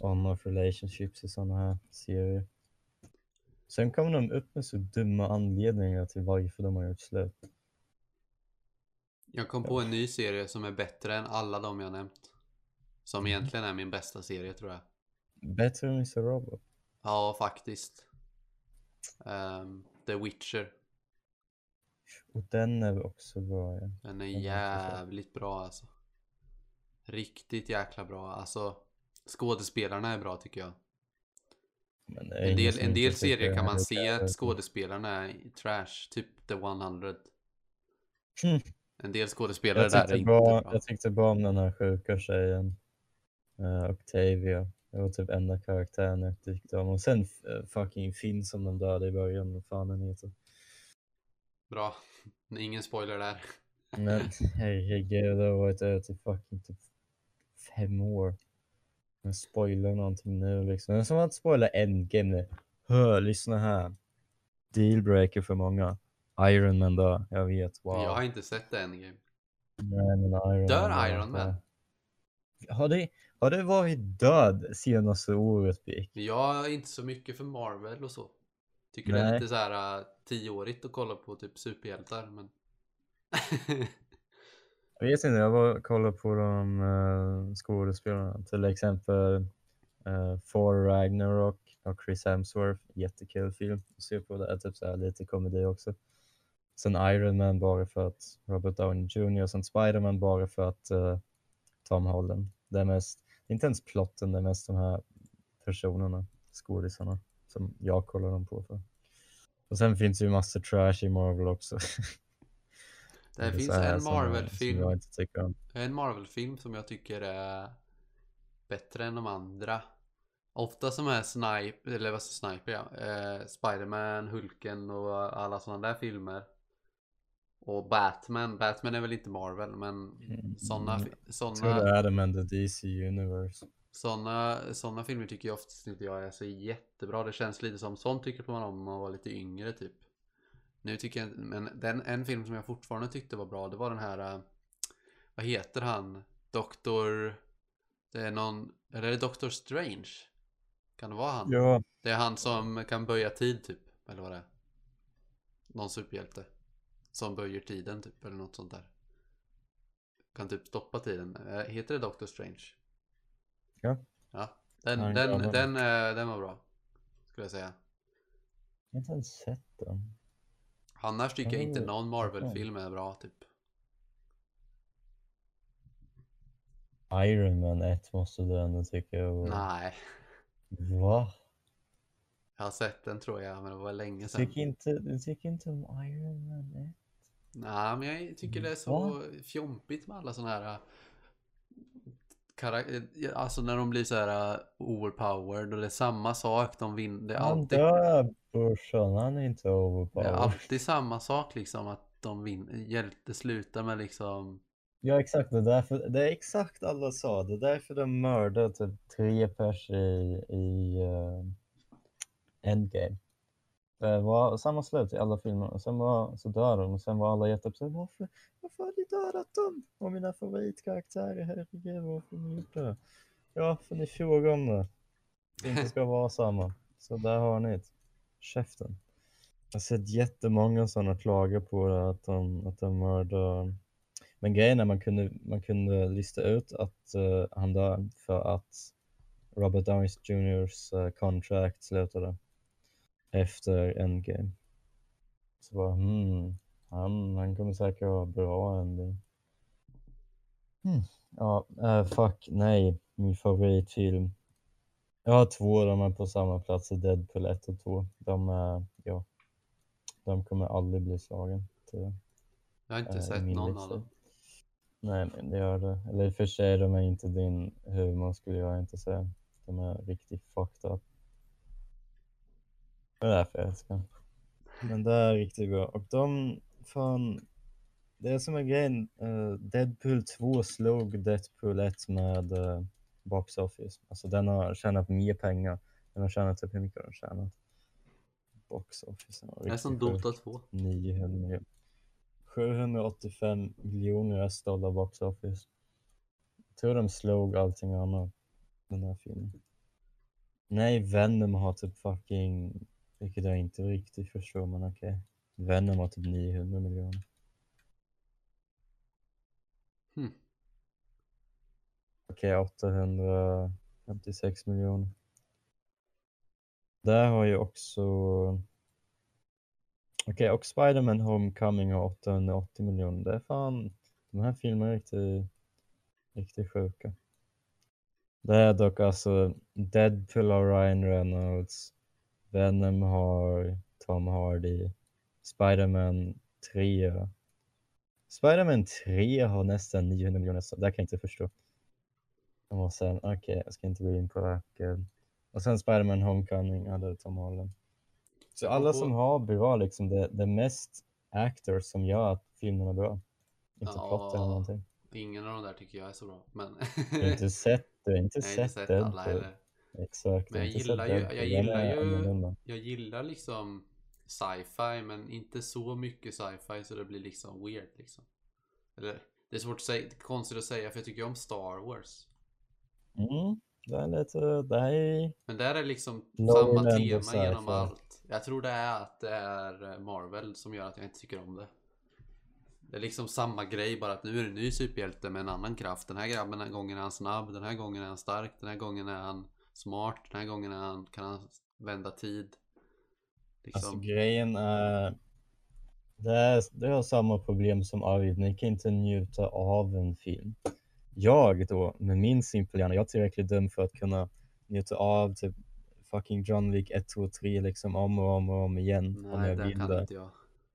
On-off relationships i sådana här serier. Sen kommer de upp med så dumma anledningar till varför de har gjort slut.
Jag kom på en ny serie som är bättre än alla de jag nämnt. Som
Mhm.
egentligen är min bästa serie tror jag.
Bättre än Mr. Robot.
Ja, faktiskt. Ehm, The Witcher.
Och den är också bra. Ja.
Den är
Den
jävligt bra alltså. Riktigt jäkla bra. Alltså, skådespelarna är bra tycker jag.
Men
En del, en del serier kan man se att skådespelarna är trash, typ The 100.
Mm.
En del skådespelare där är inte
bra,
bra.
jag tyckte bra om den här sjuka tjejen. eh, Octavia. Det var typ enda karaktären jag tyckte om. Och sen uh, fucking Finn som de dödade i början. Vad fan den heter.
Bra. Ingen spoiler där.
Men [laughs] herregud, det har varit ute i fucking typ fem år. Jag spoilar någonting nu liksom. Det är som att spoila Endgame nu. Hör, lyssna här. Dealbreaker för många. Iron Man då, jag vet. Wow.
Jag har inte sett det Endgame.
Nej, men Iron
Dör
Man,
Iron. Man?
Har det, har det varit död senaste året, Bick?
Men jag är inte så mycket för Marvel och så. Tycker det är
Nej.
lite så här uh, tioårigt att kolla på typ superhjältar men... [laughs]
Jag vet inte, jag var och kollade på de uh, skådespelarna. Till exempel uh, Thor Ragnarok och Chris Hemsworth. Jättekul film att se på. Det är typ så här lite komedi också. Sen Iron Man bara för att Robert Downey Jr. Sen Spider-Man bara för att uh, Tom Holland. Det är mest, inte ens plotten, det är mest de här personerna, skådisarna, som jag kollar dem på för. Och sen finns det ju massor trash i Marvel också. [laughs]
Det
är
finns en Marvel-film. En Marvel-film som jag tycker är bättre än de andra. Ofta som är Snipe, eller vad Sniper ja. Eh, Spiderman, Hulken och alla sådana där filmer. Och Batman. Batman är väl inte Marvel men sådana
Mm. Jag tror
såna,
det är det men the DC Universe.
Såna, såna filmer tycker jag oftast inte jag är så jättebra. Det känns lite som sånt tycker man om när man var lite yngre typ. Nu tycker jag men den, en film som jag fortfarande tyckte var bra det var den här eh, Vad heter han? Doktor Det är någon Eller är det Doctor Strange? Kan det vara han?
Ja,
Det är han som kan böja tid typ Eller vad det är Någon superhjälte Som böjer tiden typ eller något sånt där Kan typ stoppa tiden Eh, Heter det Doctor Strange?
Ja.
Ja Den, den,
gav
den, eh, den var bra Skulle jag säga
jag har inte ens sett den.
Annars tycker jag inte någon Marvel-film är bra typ
Iron Man 1 måste du ändå tycka bra.
Nej
Va?
Jag har sett den tror jag men det var länge sedan
tycker inte, du tycker inte om Iron Man 1?
Nej men jag tycker det är så fjompigt med alla sådana här Alltså när de blir så här äh, overpowered och det är samma sak de vinner. Det är
Han
alltid,
dör brorsan, han är inte
det är
overpowered.
alltid samma sak liksom att de vinner. Hjälte slutar med liksom
Ja exakt, det är, därför, det är exakt alla sa. Det är därför de mördade typ tre pers i, i uh, Endgame. Det var samma slut i alla filmer och sen var, så dör de och sen var alla jätteuppsatta. Varför, varför har ni dödat dem? Och mina favoritkaraktärer, herregud varför har ni gjort det? Ja, för ni frågade om det. Det inte ska vara samma. Så där har ni det. Käften. Jag har sett jättemånga sådana klaga på det, att de, att de mördar men grejen är man kunde, man kunde lista ut att uh, han dör för att Robert Downey Jr.s uh, eh, contract slutade efter Endgame. Så bara, hmm, han, han kommer säkert vara bra ending. Hmm. Ja, eh, fuck, nej, min favoritfilm. Jag har två, de är på samma plats, Deadpool 1 och 2. De är, ja, de kommer aldrig bli slagen. tyvärr.
Jag har inte
i
sett någon
lista.
av dem.
Nej, men det gör det. Eller i och för sig, de är inte din humor skulle jag inte säga. De är riktigt fucked up. Det är därför jag älskar dem. Men det är riktigt bra. Och de, fan, det är som är grejen. eh, Deadpool 2 slog Deadpool 1 med uh, Box Office. Alltså den har tjänat mer pengar. Den har tjänat typ hur mycket har den tjänat? Box Office.
Det är som Dota 2.
900 785 miljoner US-dollar box office. Jag tror de slog allting annat, den här filmen. Nej, Venom har typ fucking, vilket jag inte riktigt förstår, men okej. Venom har typ 900 miljoner.
Hmm.
Okej, 856 miljoner. Där har ju också... Okej, och Spider-Man Homecoming har 880 miljoner. Det är fan... De här filmerna är riktigt, riktigt sjuka. Det är dock alltså Deadpool av Ryan Reynolds, Venom har Tom Hardy. Spiderman 3. Spiderman 3 har nästan 900 miljoner. så Det kan jag inte förstå. Och sen, okej, jag ska inte gå in på raken. Och sen Spiderman Homecoming hade Tom Holland. Så alla som har bra liksom, det, det mest actors som gör att filmen är bra. Inte
Ja.
plott eller någonting.
Ingen av de där tycker jag är så bra. Men
Du har inte sett, du har inte [laughs]
jag inte
sett,
sett alla
Deadpool.
heller.
Exakt.
Men jag gillar ju- jag gillar ju-. Jag gillar liksom sci-fi men inte så mycket sci-fi så det blir liksom weird liksom. Eller det är svårt att säga, konstigt att säga för jag tycker om Star Wars.
Mm, det är lite, det är
Men där är liksom
Lower
samma tema genom allt. Jag tror det är att det är eh, Marvel som gör att jag inte tycker om det. Det är liksom samma grej bara att nu är det en ny superhjälte med en annan kraft. Den här grabben den här gången är han snabb, den här gången är han stark, den här gången är han smart, den här gången är han, kan han vända tid.
Alltså
Liksom.
grejen är, det, är, det har samma problem som Arvid, ni kan inte njuta av en film. Jag då, med min simpla hjärna, jag är tillräckligt dum för att kunna njuta av typ fucking John Wick 1, 2, 3 liksom om och om och om igen om
Nej,
jag
det
vill
kan
det.
inte jag.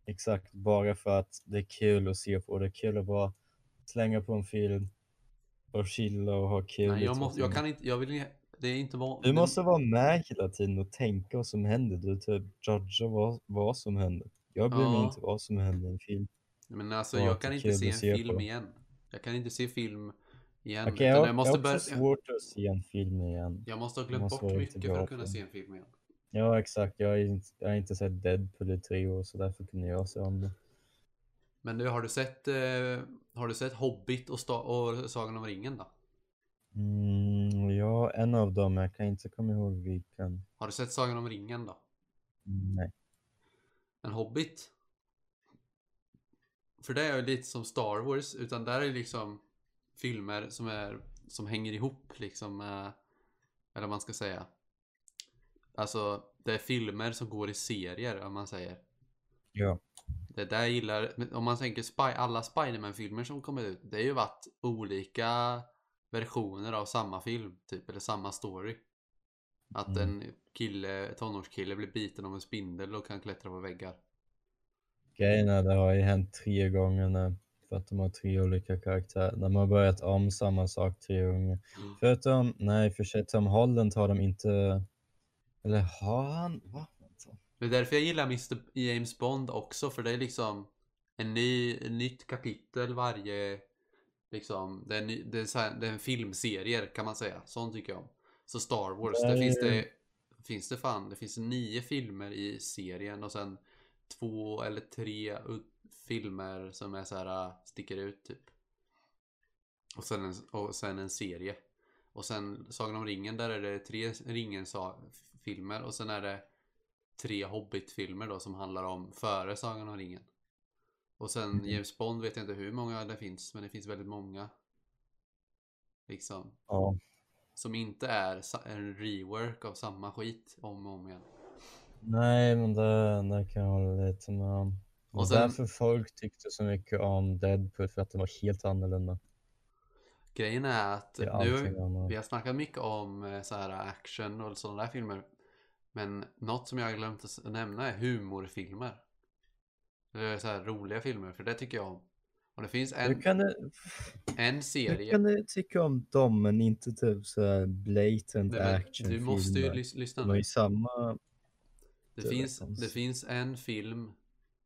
Exakt, bara för att det är kul att se på, det är kul att bara slänga på en film och chilla och ha kul.
Nej, jag, måste, jag kan inte, jag vill det är inte van...
Du måste vara med hela tiden och tänka vad som händer. Du typ judgar vad, vad som händer. Jag bryr mig
Ja.
inte vad som händer i en film.
Men alltså
Ja,
jag kan inte se en film
på.
igen. Jag kan inte se film igen. Utan
jag,
jag,
jag
måste
har
börja,
svårt att se en film igen.
jag måste ha glömt bort mycket för att kunna se en film igen.
Ja, exakt. Jag har inte, jag har inte sett Deadpool i tre år så därför kunde jag se om det.
Men nu har du sett eh, Har du sett Hobbit och, och Sagan om ringen då?
Mm, ja, en av dem. Jag kan inte komma ihåg vilken.
Har du sett Sagan om ringen då?
Nej.
En Hobbit? För det är ju lite som Star Wars utan där är liksom filmer som är som hänger ihop liksom med, eller vad man ska säga. Alltså det är filmer som går i serier om man säger.
Ja.
Det där jag gillar, om man tänker Spy, alla Spiderman-filmer som kommer ut, det är ju varit olika versioner av samma film, typ, eller samma story. Att
Mm.
en kille, tonårskille blir biten av en spindel och kan klättra på väggar.
Grejen är, det har ju hänt tre gånger nu. För att de har tre olika karaktärer. De har börjat om samma sak tre gånger.
Mm.
Förutom, nej för sig Tom Holland har de inte... Eller har han? Va?
Det är därför jag gillar Mr. James Bond också, för det är liksom en ny, ett nytt kapitel varje, liksom, det är, ny, det är, så här, det är en filmserie kan man säga. Sånt tycker jag om. Så Star Wars,
Det
där
är
finns det, finns det fan, det finns nio filmer i serien och sen två eller tre filmer som är så här, äh, sticker ut typ. Och sen en, och sen en serie. Och sen Sagan om ringen, där är det tre ringen-filmer och sen är det tre Hobbit-filmer då som handlar om före Sagan om ringen. Och sen
Mhm.
James Bond vet jag inte hur många det finns, men det finns väldigt många. Liksom.
Ja.
Som inte är en rework av samma skit om och om igen.
Nej, men det, det kan jag hålla lite med om.
Och sen-
därför folk tyckte så mycket om Deadpool, för att det var helt annorlunda.
Grejen är att
är
nu, vi har snackat mycket om eh, så här action och sådana där filmer. Men något som jag har glömt att nämna är humorfilmer. Så här roliga filmer, för det tycker jag om. Och det finns en,
kan du,
en serie.
kan du tycka om dem, men inte typ så här blatant
Nej,
actionfilmer?
du måste ju lys- lyssna nu.
ju samma...
Det
Det
finns, det finns en film,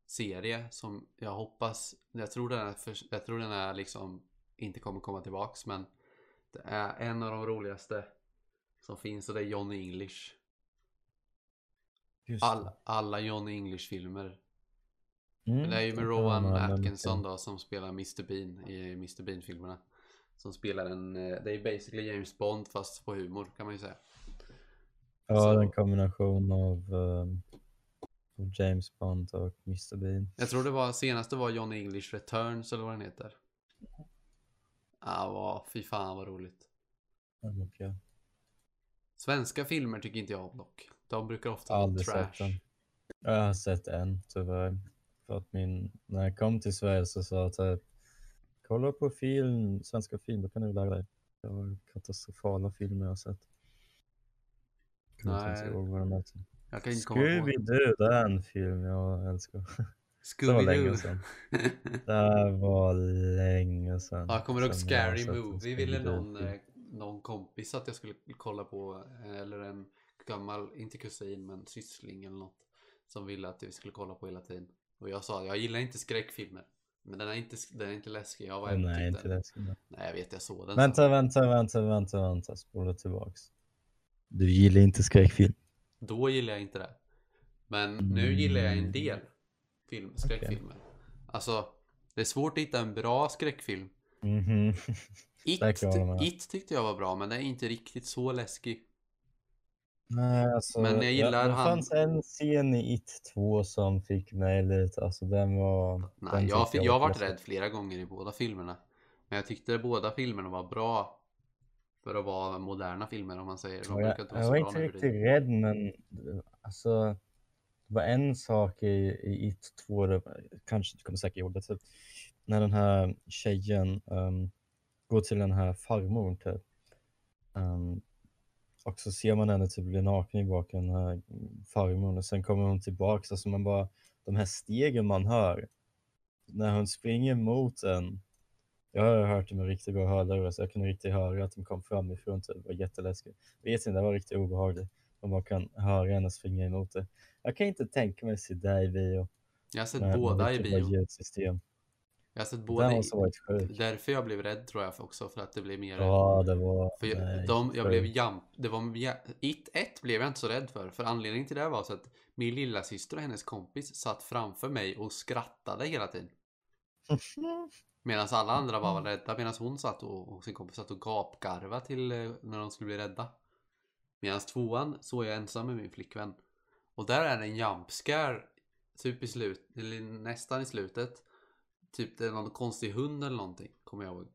serie som jag hoppas, jag tror den är, för, jag tror den är liksom inte kommer komma tillbaks men det är en av de roligaste som finns och det är Johnny English. All, alla Johnny English
Mm,
det är ju med Rowan Atkinson då som spelar Mr Bean i Mr Bean filmerna. Som spelar en, eh, det är basically James Bond fast på humor kan man ju säga.
Ja,
så-
en kombination av um, James Bond och Mr Bean.
Jag tror det var, senaste var Johnny English Returns eller vad den heter. Ja, vad, fy fan vad roligt.
Ja, okej.
Svenska filmer tycker inte jag om dock. De brukar ofta vara trash.
sett. Jag har sett en tyvärr. För att min, när jag kom till Sverige så sa jag typ kolla på film, svenska film, då kan du lära dig. Det var katastrofala filmer jag sett.
Nej.
ihåg.
Jag kan inte komma på.
Scooby-Doo, det är en film jag älskar. [laughs]
Scooby-Doo. [laughs]
Det var länge sedan.
Ja, kommer ihåg
jag har
Scary Movie ville någon, eh, någon kompis att jag skulle kolla på. eh, Eller en gammal, inte kusin men syssling eller något. Som ville att vi skulle kolla på hela tiden. Och jag sa, jag gillar inte skräckfilmer. Men den är inte, den är inte läskig. Jag var ändå
nej,
tyckte
inte
den.
läskigt.
Nej, jag vet, jag såg den.
Vänta, vänta, vänta, vänta, vänta. Spola tillbaks. Du gillar inte skräckfilm?
Då gillar jag inte det. Men nu gillar jag en del film, skräckfilmer. Alltså, det är svårt att hitta en bra skräckfilm. [laughs] It,
jag hålla med.
It tyckte jag var bra, men den är inte riktigt så läskig.
Nej, alltså.
Men jag gillar
ja, det
han-
fanns en scen i It 2 som fick mig lite, alltså den var...
Nej,
den
jag,
tyckte
jag har
var
varit rädd flera gånger i båda filmerna. Men jag tyckte båda filmerna var bra. För att vara moderna filmer om man säger. De
jag,
inte
jag var inte riktigt
tiden.
rädd men alltså det var en sak i, i It 2, det, kanske du kommer säkert ihåg det, typ, när den här tjejen ehm, går till den här farmor typ. Ehm, och så ser man henne typ bli naken i baken, den här farmor och sen kommer hon tillbaks, alltså man bara, de här stegen man hör när hon springer mot en. Jag har hört det med riktigt bra hörlurar så jag kunde riktigt höra att de kom framifrån typ, det var jätteläskigt. Vet inte, det var riktigt obehagligt. Man bara kan höra henne springa emot det. Jag kan inte tänka mig se det i bio.
Jag har sett båda i bio.
ljudsystem.
Jag har sett båda i...
måste varit sjuk.
Därför jag blev rädd tror jag också. För att det blev mer...
Ja, det var...
För jag,
nej,
de, jag blev jump... Det var... It 1 blev jag inte så rädd för. För anledningen till det var så att min lilla syster och hennes kompis satt framför mig och skrattade hela tiden. [laughs] Medan alla andra bara var rädda. Medan hon satt och, och sin kompis satt och gapgarvade till eh, när de skulle bli rädda. Medan tvåan såg jag ensam med min flickvän. Och där är det en jump scare. Typ i slut, eller nästan i slutet. Typ det är någon konstig hund eller någonting. Kommer jag ihåg.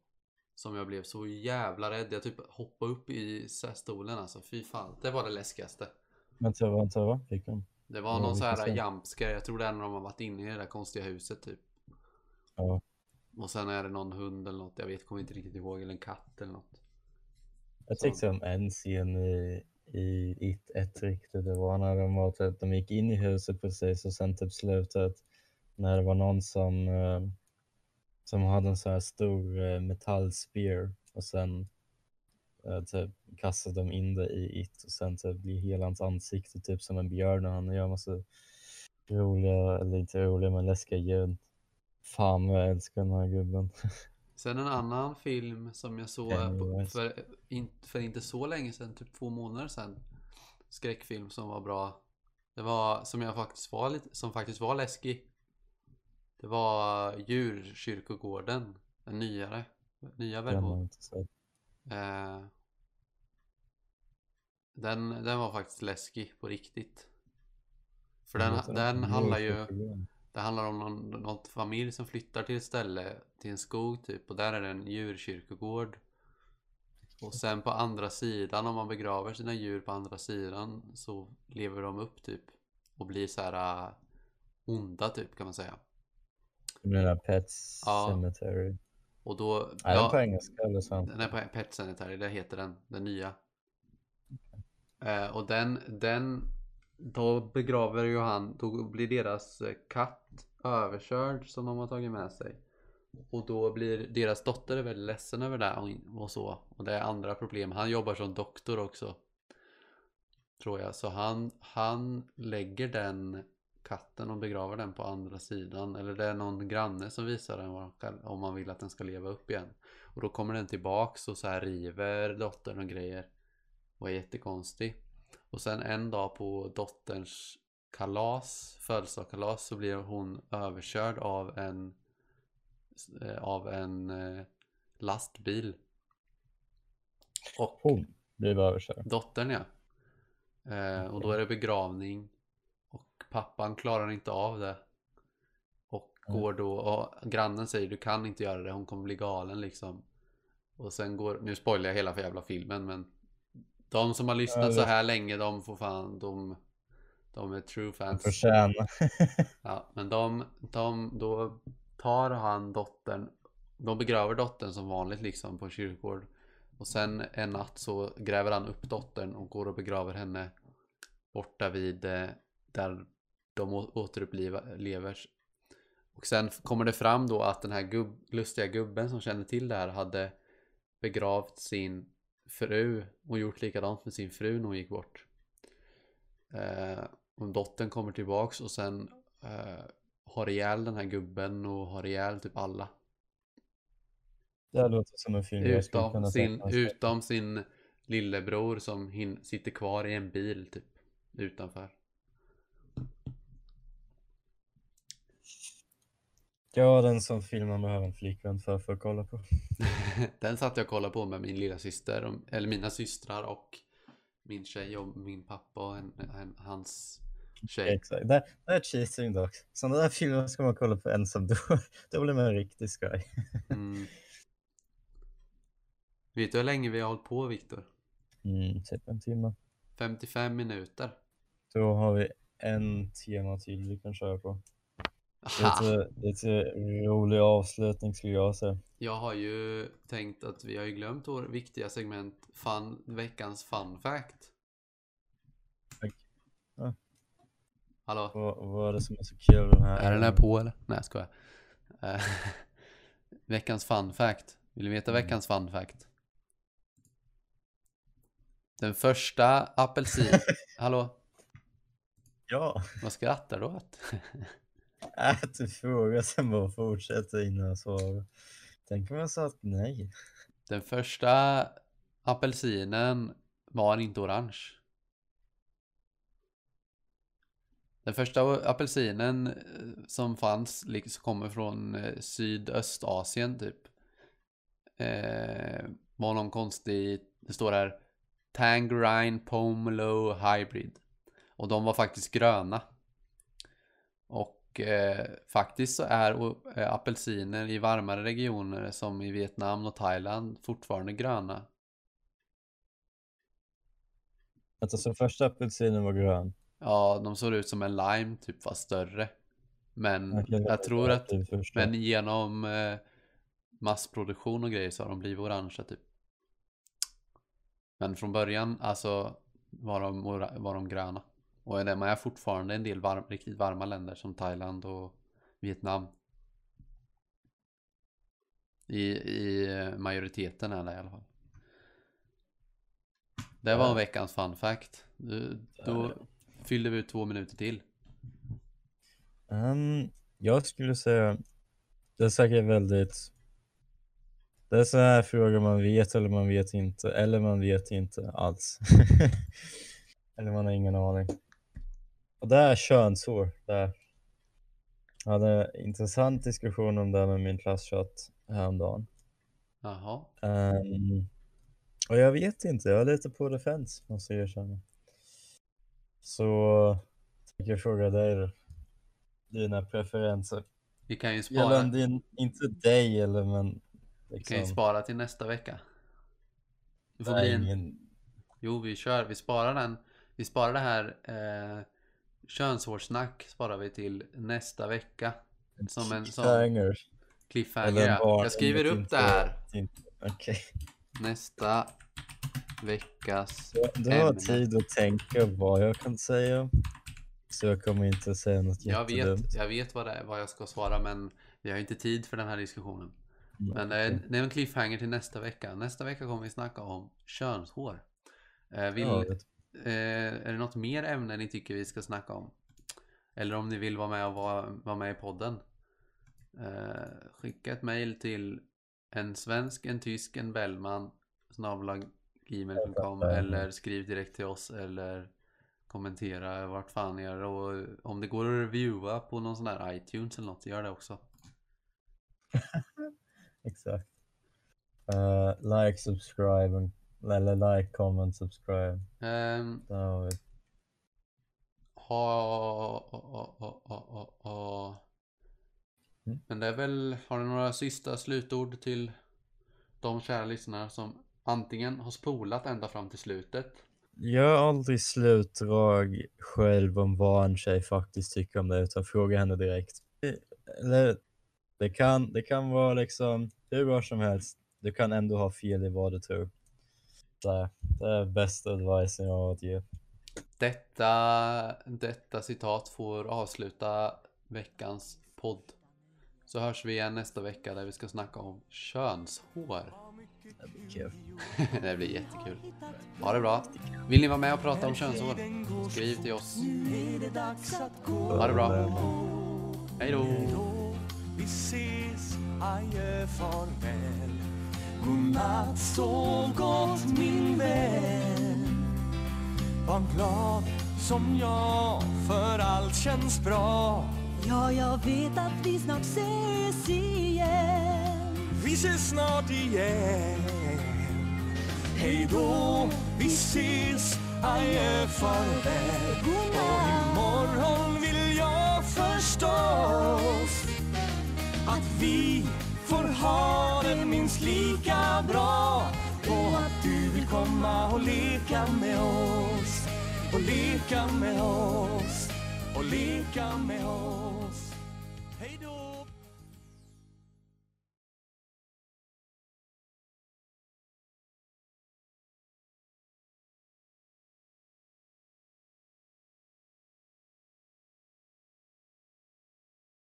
Som jag blev så jävla rädd. Jag typ hoppade upp i så stolen alltså. Fy fan. Det var det läskigaste.
Vänta, vänta, vad fick de?
Det var någon så här
vilken scen?
jump scare. Jag tror det är när de har varit inne i det där konstiga huset typ.
Ja.
Och sen är det någon hund eller något. Jag vet, kommer inte riktigt ihåg. Eller en katt eller något.
Jag
Så-
tyckte om en scen i, i It 1 riktigt. Det var när de, var, typ, de gick in i huset precis och sen typ slutet när det var någon som, eh, som hade en så här stor eh, metallspear och sen eh, typ kastade de in det i It och sen typ blir hela hans ansikte typ som en björn och han gör massa roliga, eller inte roliga men läskiga ljud. Fan vad jag älskar den här gubben. [laughs]
Sen en annan film som jag såg för, in, för inte så länge sedan, typ två månader sedan. Skräckfilm som var bra. Det var som jag faktiskt var lite, som faktiskt var läskig. Det var Djurkyrkogården. Den nyare. Nya version. Eh, den, den var faktiskt läskig på riktigt. För den, den handlar ju det handlar om någon, någon familj som flyttar till ett ställe, till en skog typ, och där är det en djurkyrkogård. Och sen på andra sidan, om man begraver sina djur på andra sidan, så lever de upp typ. Och blir så här äh, onda typ kan man säga.
Du menar Pets
Ja.
Cemetery?
Och då...
Är den på engelska eller svenska?
Den är på Pet Cemetery, det heter den, den nya. Eh, och den, den, då begraver ju han, då blir deras eh, katt överkörd som de har tagit med sig. Och då blir deras dotter väldigt ledsen över det och, och så. Och det är andra problem. Han jobbar som doktor också. Tror jag. Så han, han lägger den katten och begraver den på andra sidan. Eller det är någon granne som visar den om man vill att den ska leva upp igen. Och då kommer den tillbaks och så här river dottern och grejer. Och är jättekonstig. Och sen en dag på dotterns kalas, födelsedagskalas, så blir hon överkörd av en eh, av en eh, lastbil. Och
Hon blev överkörd.
dottern ja. Eh, och då är det begravning. Pappan klarar inte av det. Och
Mm.
går då, och grannen säger du kan inte göra det, hon kommer bli galen liksom. Och sen går, nu spoilar jag hela för jävla filmen men De som har lyssnat
Ja,
så här länge de får fan, de De är true fans.
Förtjäna. [laughs]
Ja, men de, de, då tar han dottern, de begraver dottern som vanligt liksom på en kyrkogård. Och sen en natt så gräver han upp dottern och går och begraver henne borta vid eh, där de å- återupplivar. Och sen kommer det fram då att den här gubb, lustiga gubben som kände till det här hade begravt sin fru och gjort likadant med sin fru när hon gick bort. Eh, och dottern kommer tillbaks och sen eh, har ihjäl den här gubben och har ihjäl typ alla.
Det här låter som en film
Utom sin, utom sin lillebror som hin, sitter kvar i en bil typ utanför.
Ja, den som film man behöver en flickvän för, för att kolla på. [laughs]
Den satt jag och kollade på med min lilla syster, eller mina systrar och min tjej och min pappa och en, en, hans tjej.
Exakt. Det, det är cheating dock. Sådana där filmer ska man kolla på ensam. [laughs] Då, då blir man en riktig skraj. [laughs]
Mm. Vet du hur länge vi har hållit på Viktor?
Mm, typ en timme.
55 minuter.
Då har vi en tema till vi kan köra på.
Aha.
Lite, lite rolig avslutning skulle jag säga.
Jag har ju tänkt att vi har ju glömt vår viktiga segment fun, veckans fun fact.
Ja.
Hallå?
Vad, vad är det som är så kul den här?
Är den här på eller? Nej jag skojar. Eh, [laughs] veckans fun fact. Vill du veta
Mm.
veckans fun fact? Den första apelsin... [laughs] Hallå?
Ja,
Vad skrattar du åt? [laughs] [laughs]
att du frågar sen bara fortsätter innan jag svarar. Tänk om jag sa att nej.
Den första apelsinen var inte orange. Den första apelsinen eh, som fanns liksom kommer från eh, Sydöstasien typ. Eh, var någon konstig, det står här Tangerine Pomelo Hybrid. Och de var faktiskt gröna. Och eh, faktiskt så är eh, apelsiner i varmare regioner som i Vietnam och Thailand fortfarande gröna.
Alltså så första apelsinen var grön.
Ja, de såg ut som en lime typ fast större. Men
var
jag tror att men genom eh, massproduktion och grejer så har de blivit orangea typ. Men från början alltså var de, var de gröna. Och de är fortfarande en del varm, riktigt varma länder som Thailand och Vietnam. I, i majoriteten är det i alla fall. Det var
Ja.
veckans fun fact. Du, då fyllde vi ut två minuter till.
Ehm, jag skulle säga, det är säkert väldigt, det är så här frågor man vet eller man vet inte, eller man vet inte alls. [laughs] eller man har ingen aning. Och det är könshår. Det. Jag hade en intressant diskussion om det med min klasschatt häromdagen.
Jaha.
Um, och jag vet inte, jag är lite på defense måste jag erkänna. Så tänker jag fråga dig. Dina preferenser.
Vi kan ju spara.
Gällande din, inte dig eller men
Vi kan ju
liksom.
spara till nästa vecka. Det får
nej,
bli en...
ingen,
Jo, vi kör. Vi sparar den. Vi sparar det här eh, könshårssnack sparar vi till nästa vecka. Som en sån
cliffhanger.
Jag skriver upp det här.
Okej.
Nästa veckas
Så Du har tid att tänka vad jag kan säga. Så jag kommer inte säga något
Jag
jättedumt.
vet, jag vet vad, det är, vad jag ska svara men vi har inte tid för den här diskussionen.
Mm,
Men eh, det är en cliffhanger till nästa vecka. Nästa vecka kommer vi snacka om könshår. Eh, vill,
Ja,
Eh, är det något mer ämne ni tycker vi ska snacka om? Eller om ni vill vara med och vara, vara med i podden? Eh, skicka ett mail till en svensk, en tysk, en Bellman gmail.com eller skriv direkt till oss eller kommentera vart fan ni gör och om det går att reviewa på någon sån där iTunes eller något, gör det också. [laughs]
Exakt. Eh, like, subscribe, and- eller like, comment, subscribe. Där har vi.
ha, ha, ha, ha, ha.
Mm.
Men det är väl, har du några sista slutord till de kära lyssnare som antingen har spolat ända fram till slutet
Gör aldrig slutdrag själv om vad en tjej faktiskt tycker om det, utan fråga henne direkt. Eller, det kan, det kan vara liksom hur bra som helst. Du kan ändå ha fel i vad du tror. Det, det är bästa advicen jag har att ge.
Detta, detta citat får avsluta veckans podd. Så hörs vi igen nästa vecka där vi ska snacka om könshår.
Det blir kul.
det blir jättekul. Ha det bra. Vill ni vara med och prata om könshår? Skriv till oss. Ha det bra. Hej då.
Vi ses, adjö, farväl Godnatt, sov gott min vän. Var glad som jag, för allt känns bra.
Ja, jag vet att vi snart ses igen.
Vi ses snart igen. Hej då, vi ses, adjö, farväl. Och imorgon vill jag förstås att vi får ha det minst lika bra. Och att du vill komma och leka med oss. Och leka med oss. Och leka med oss.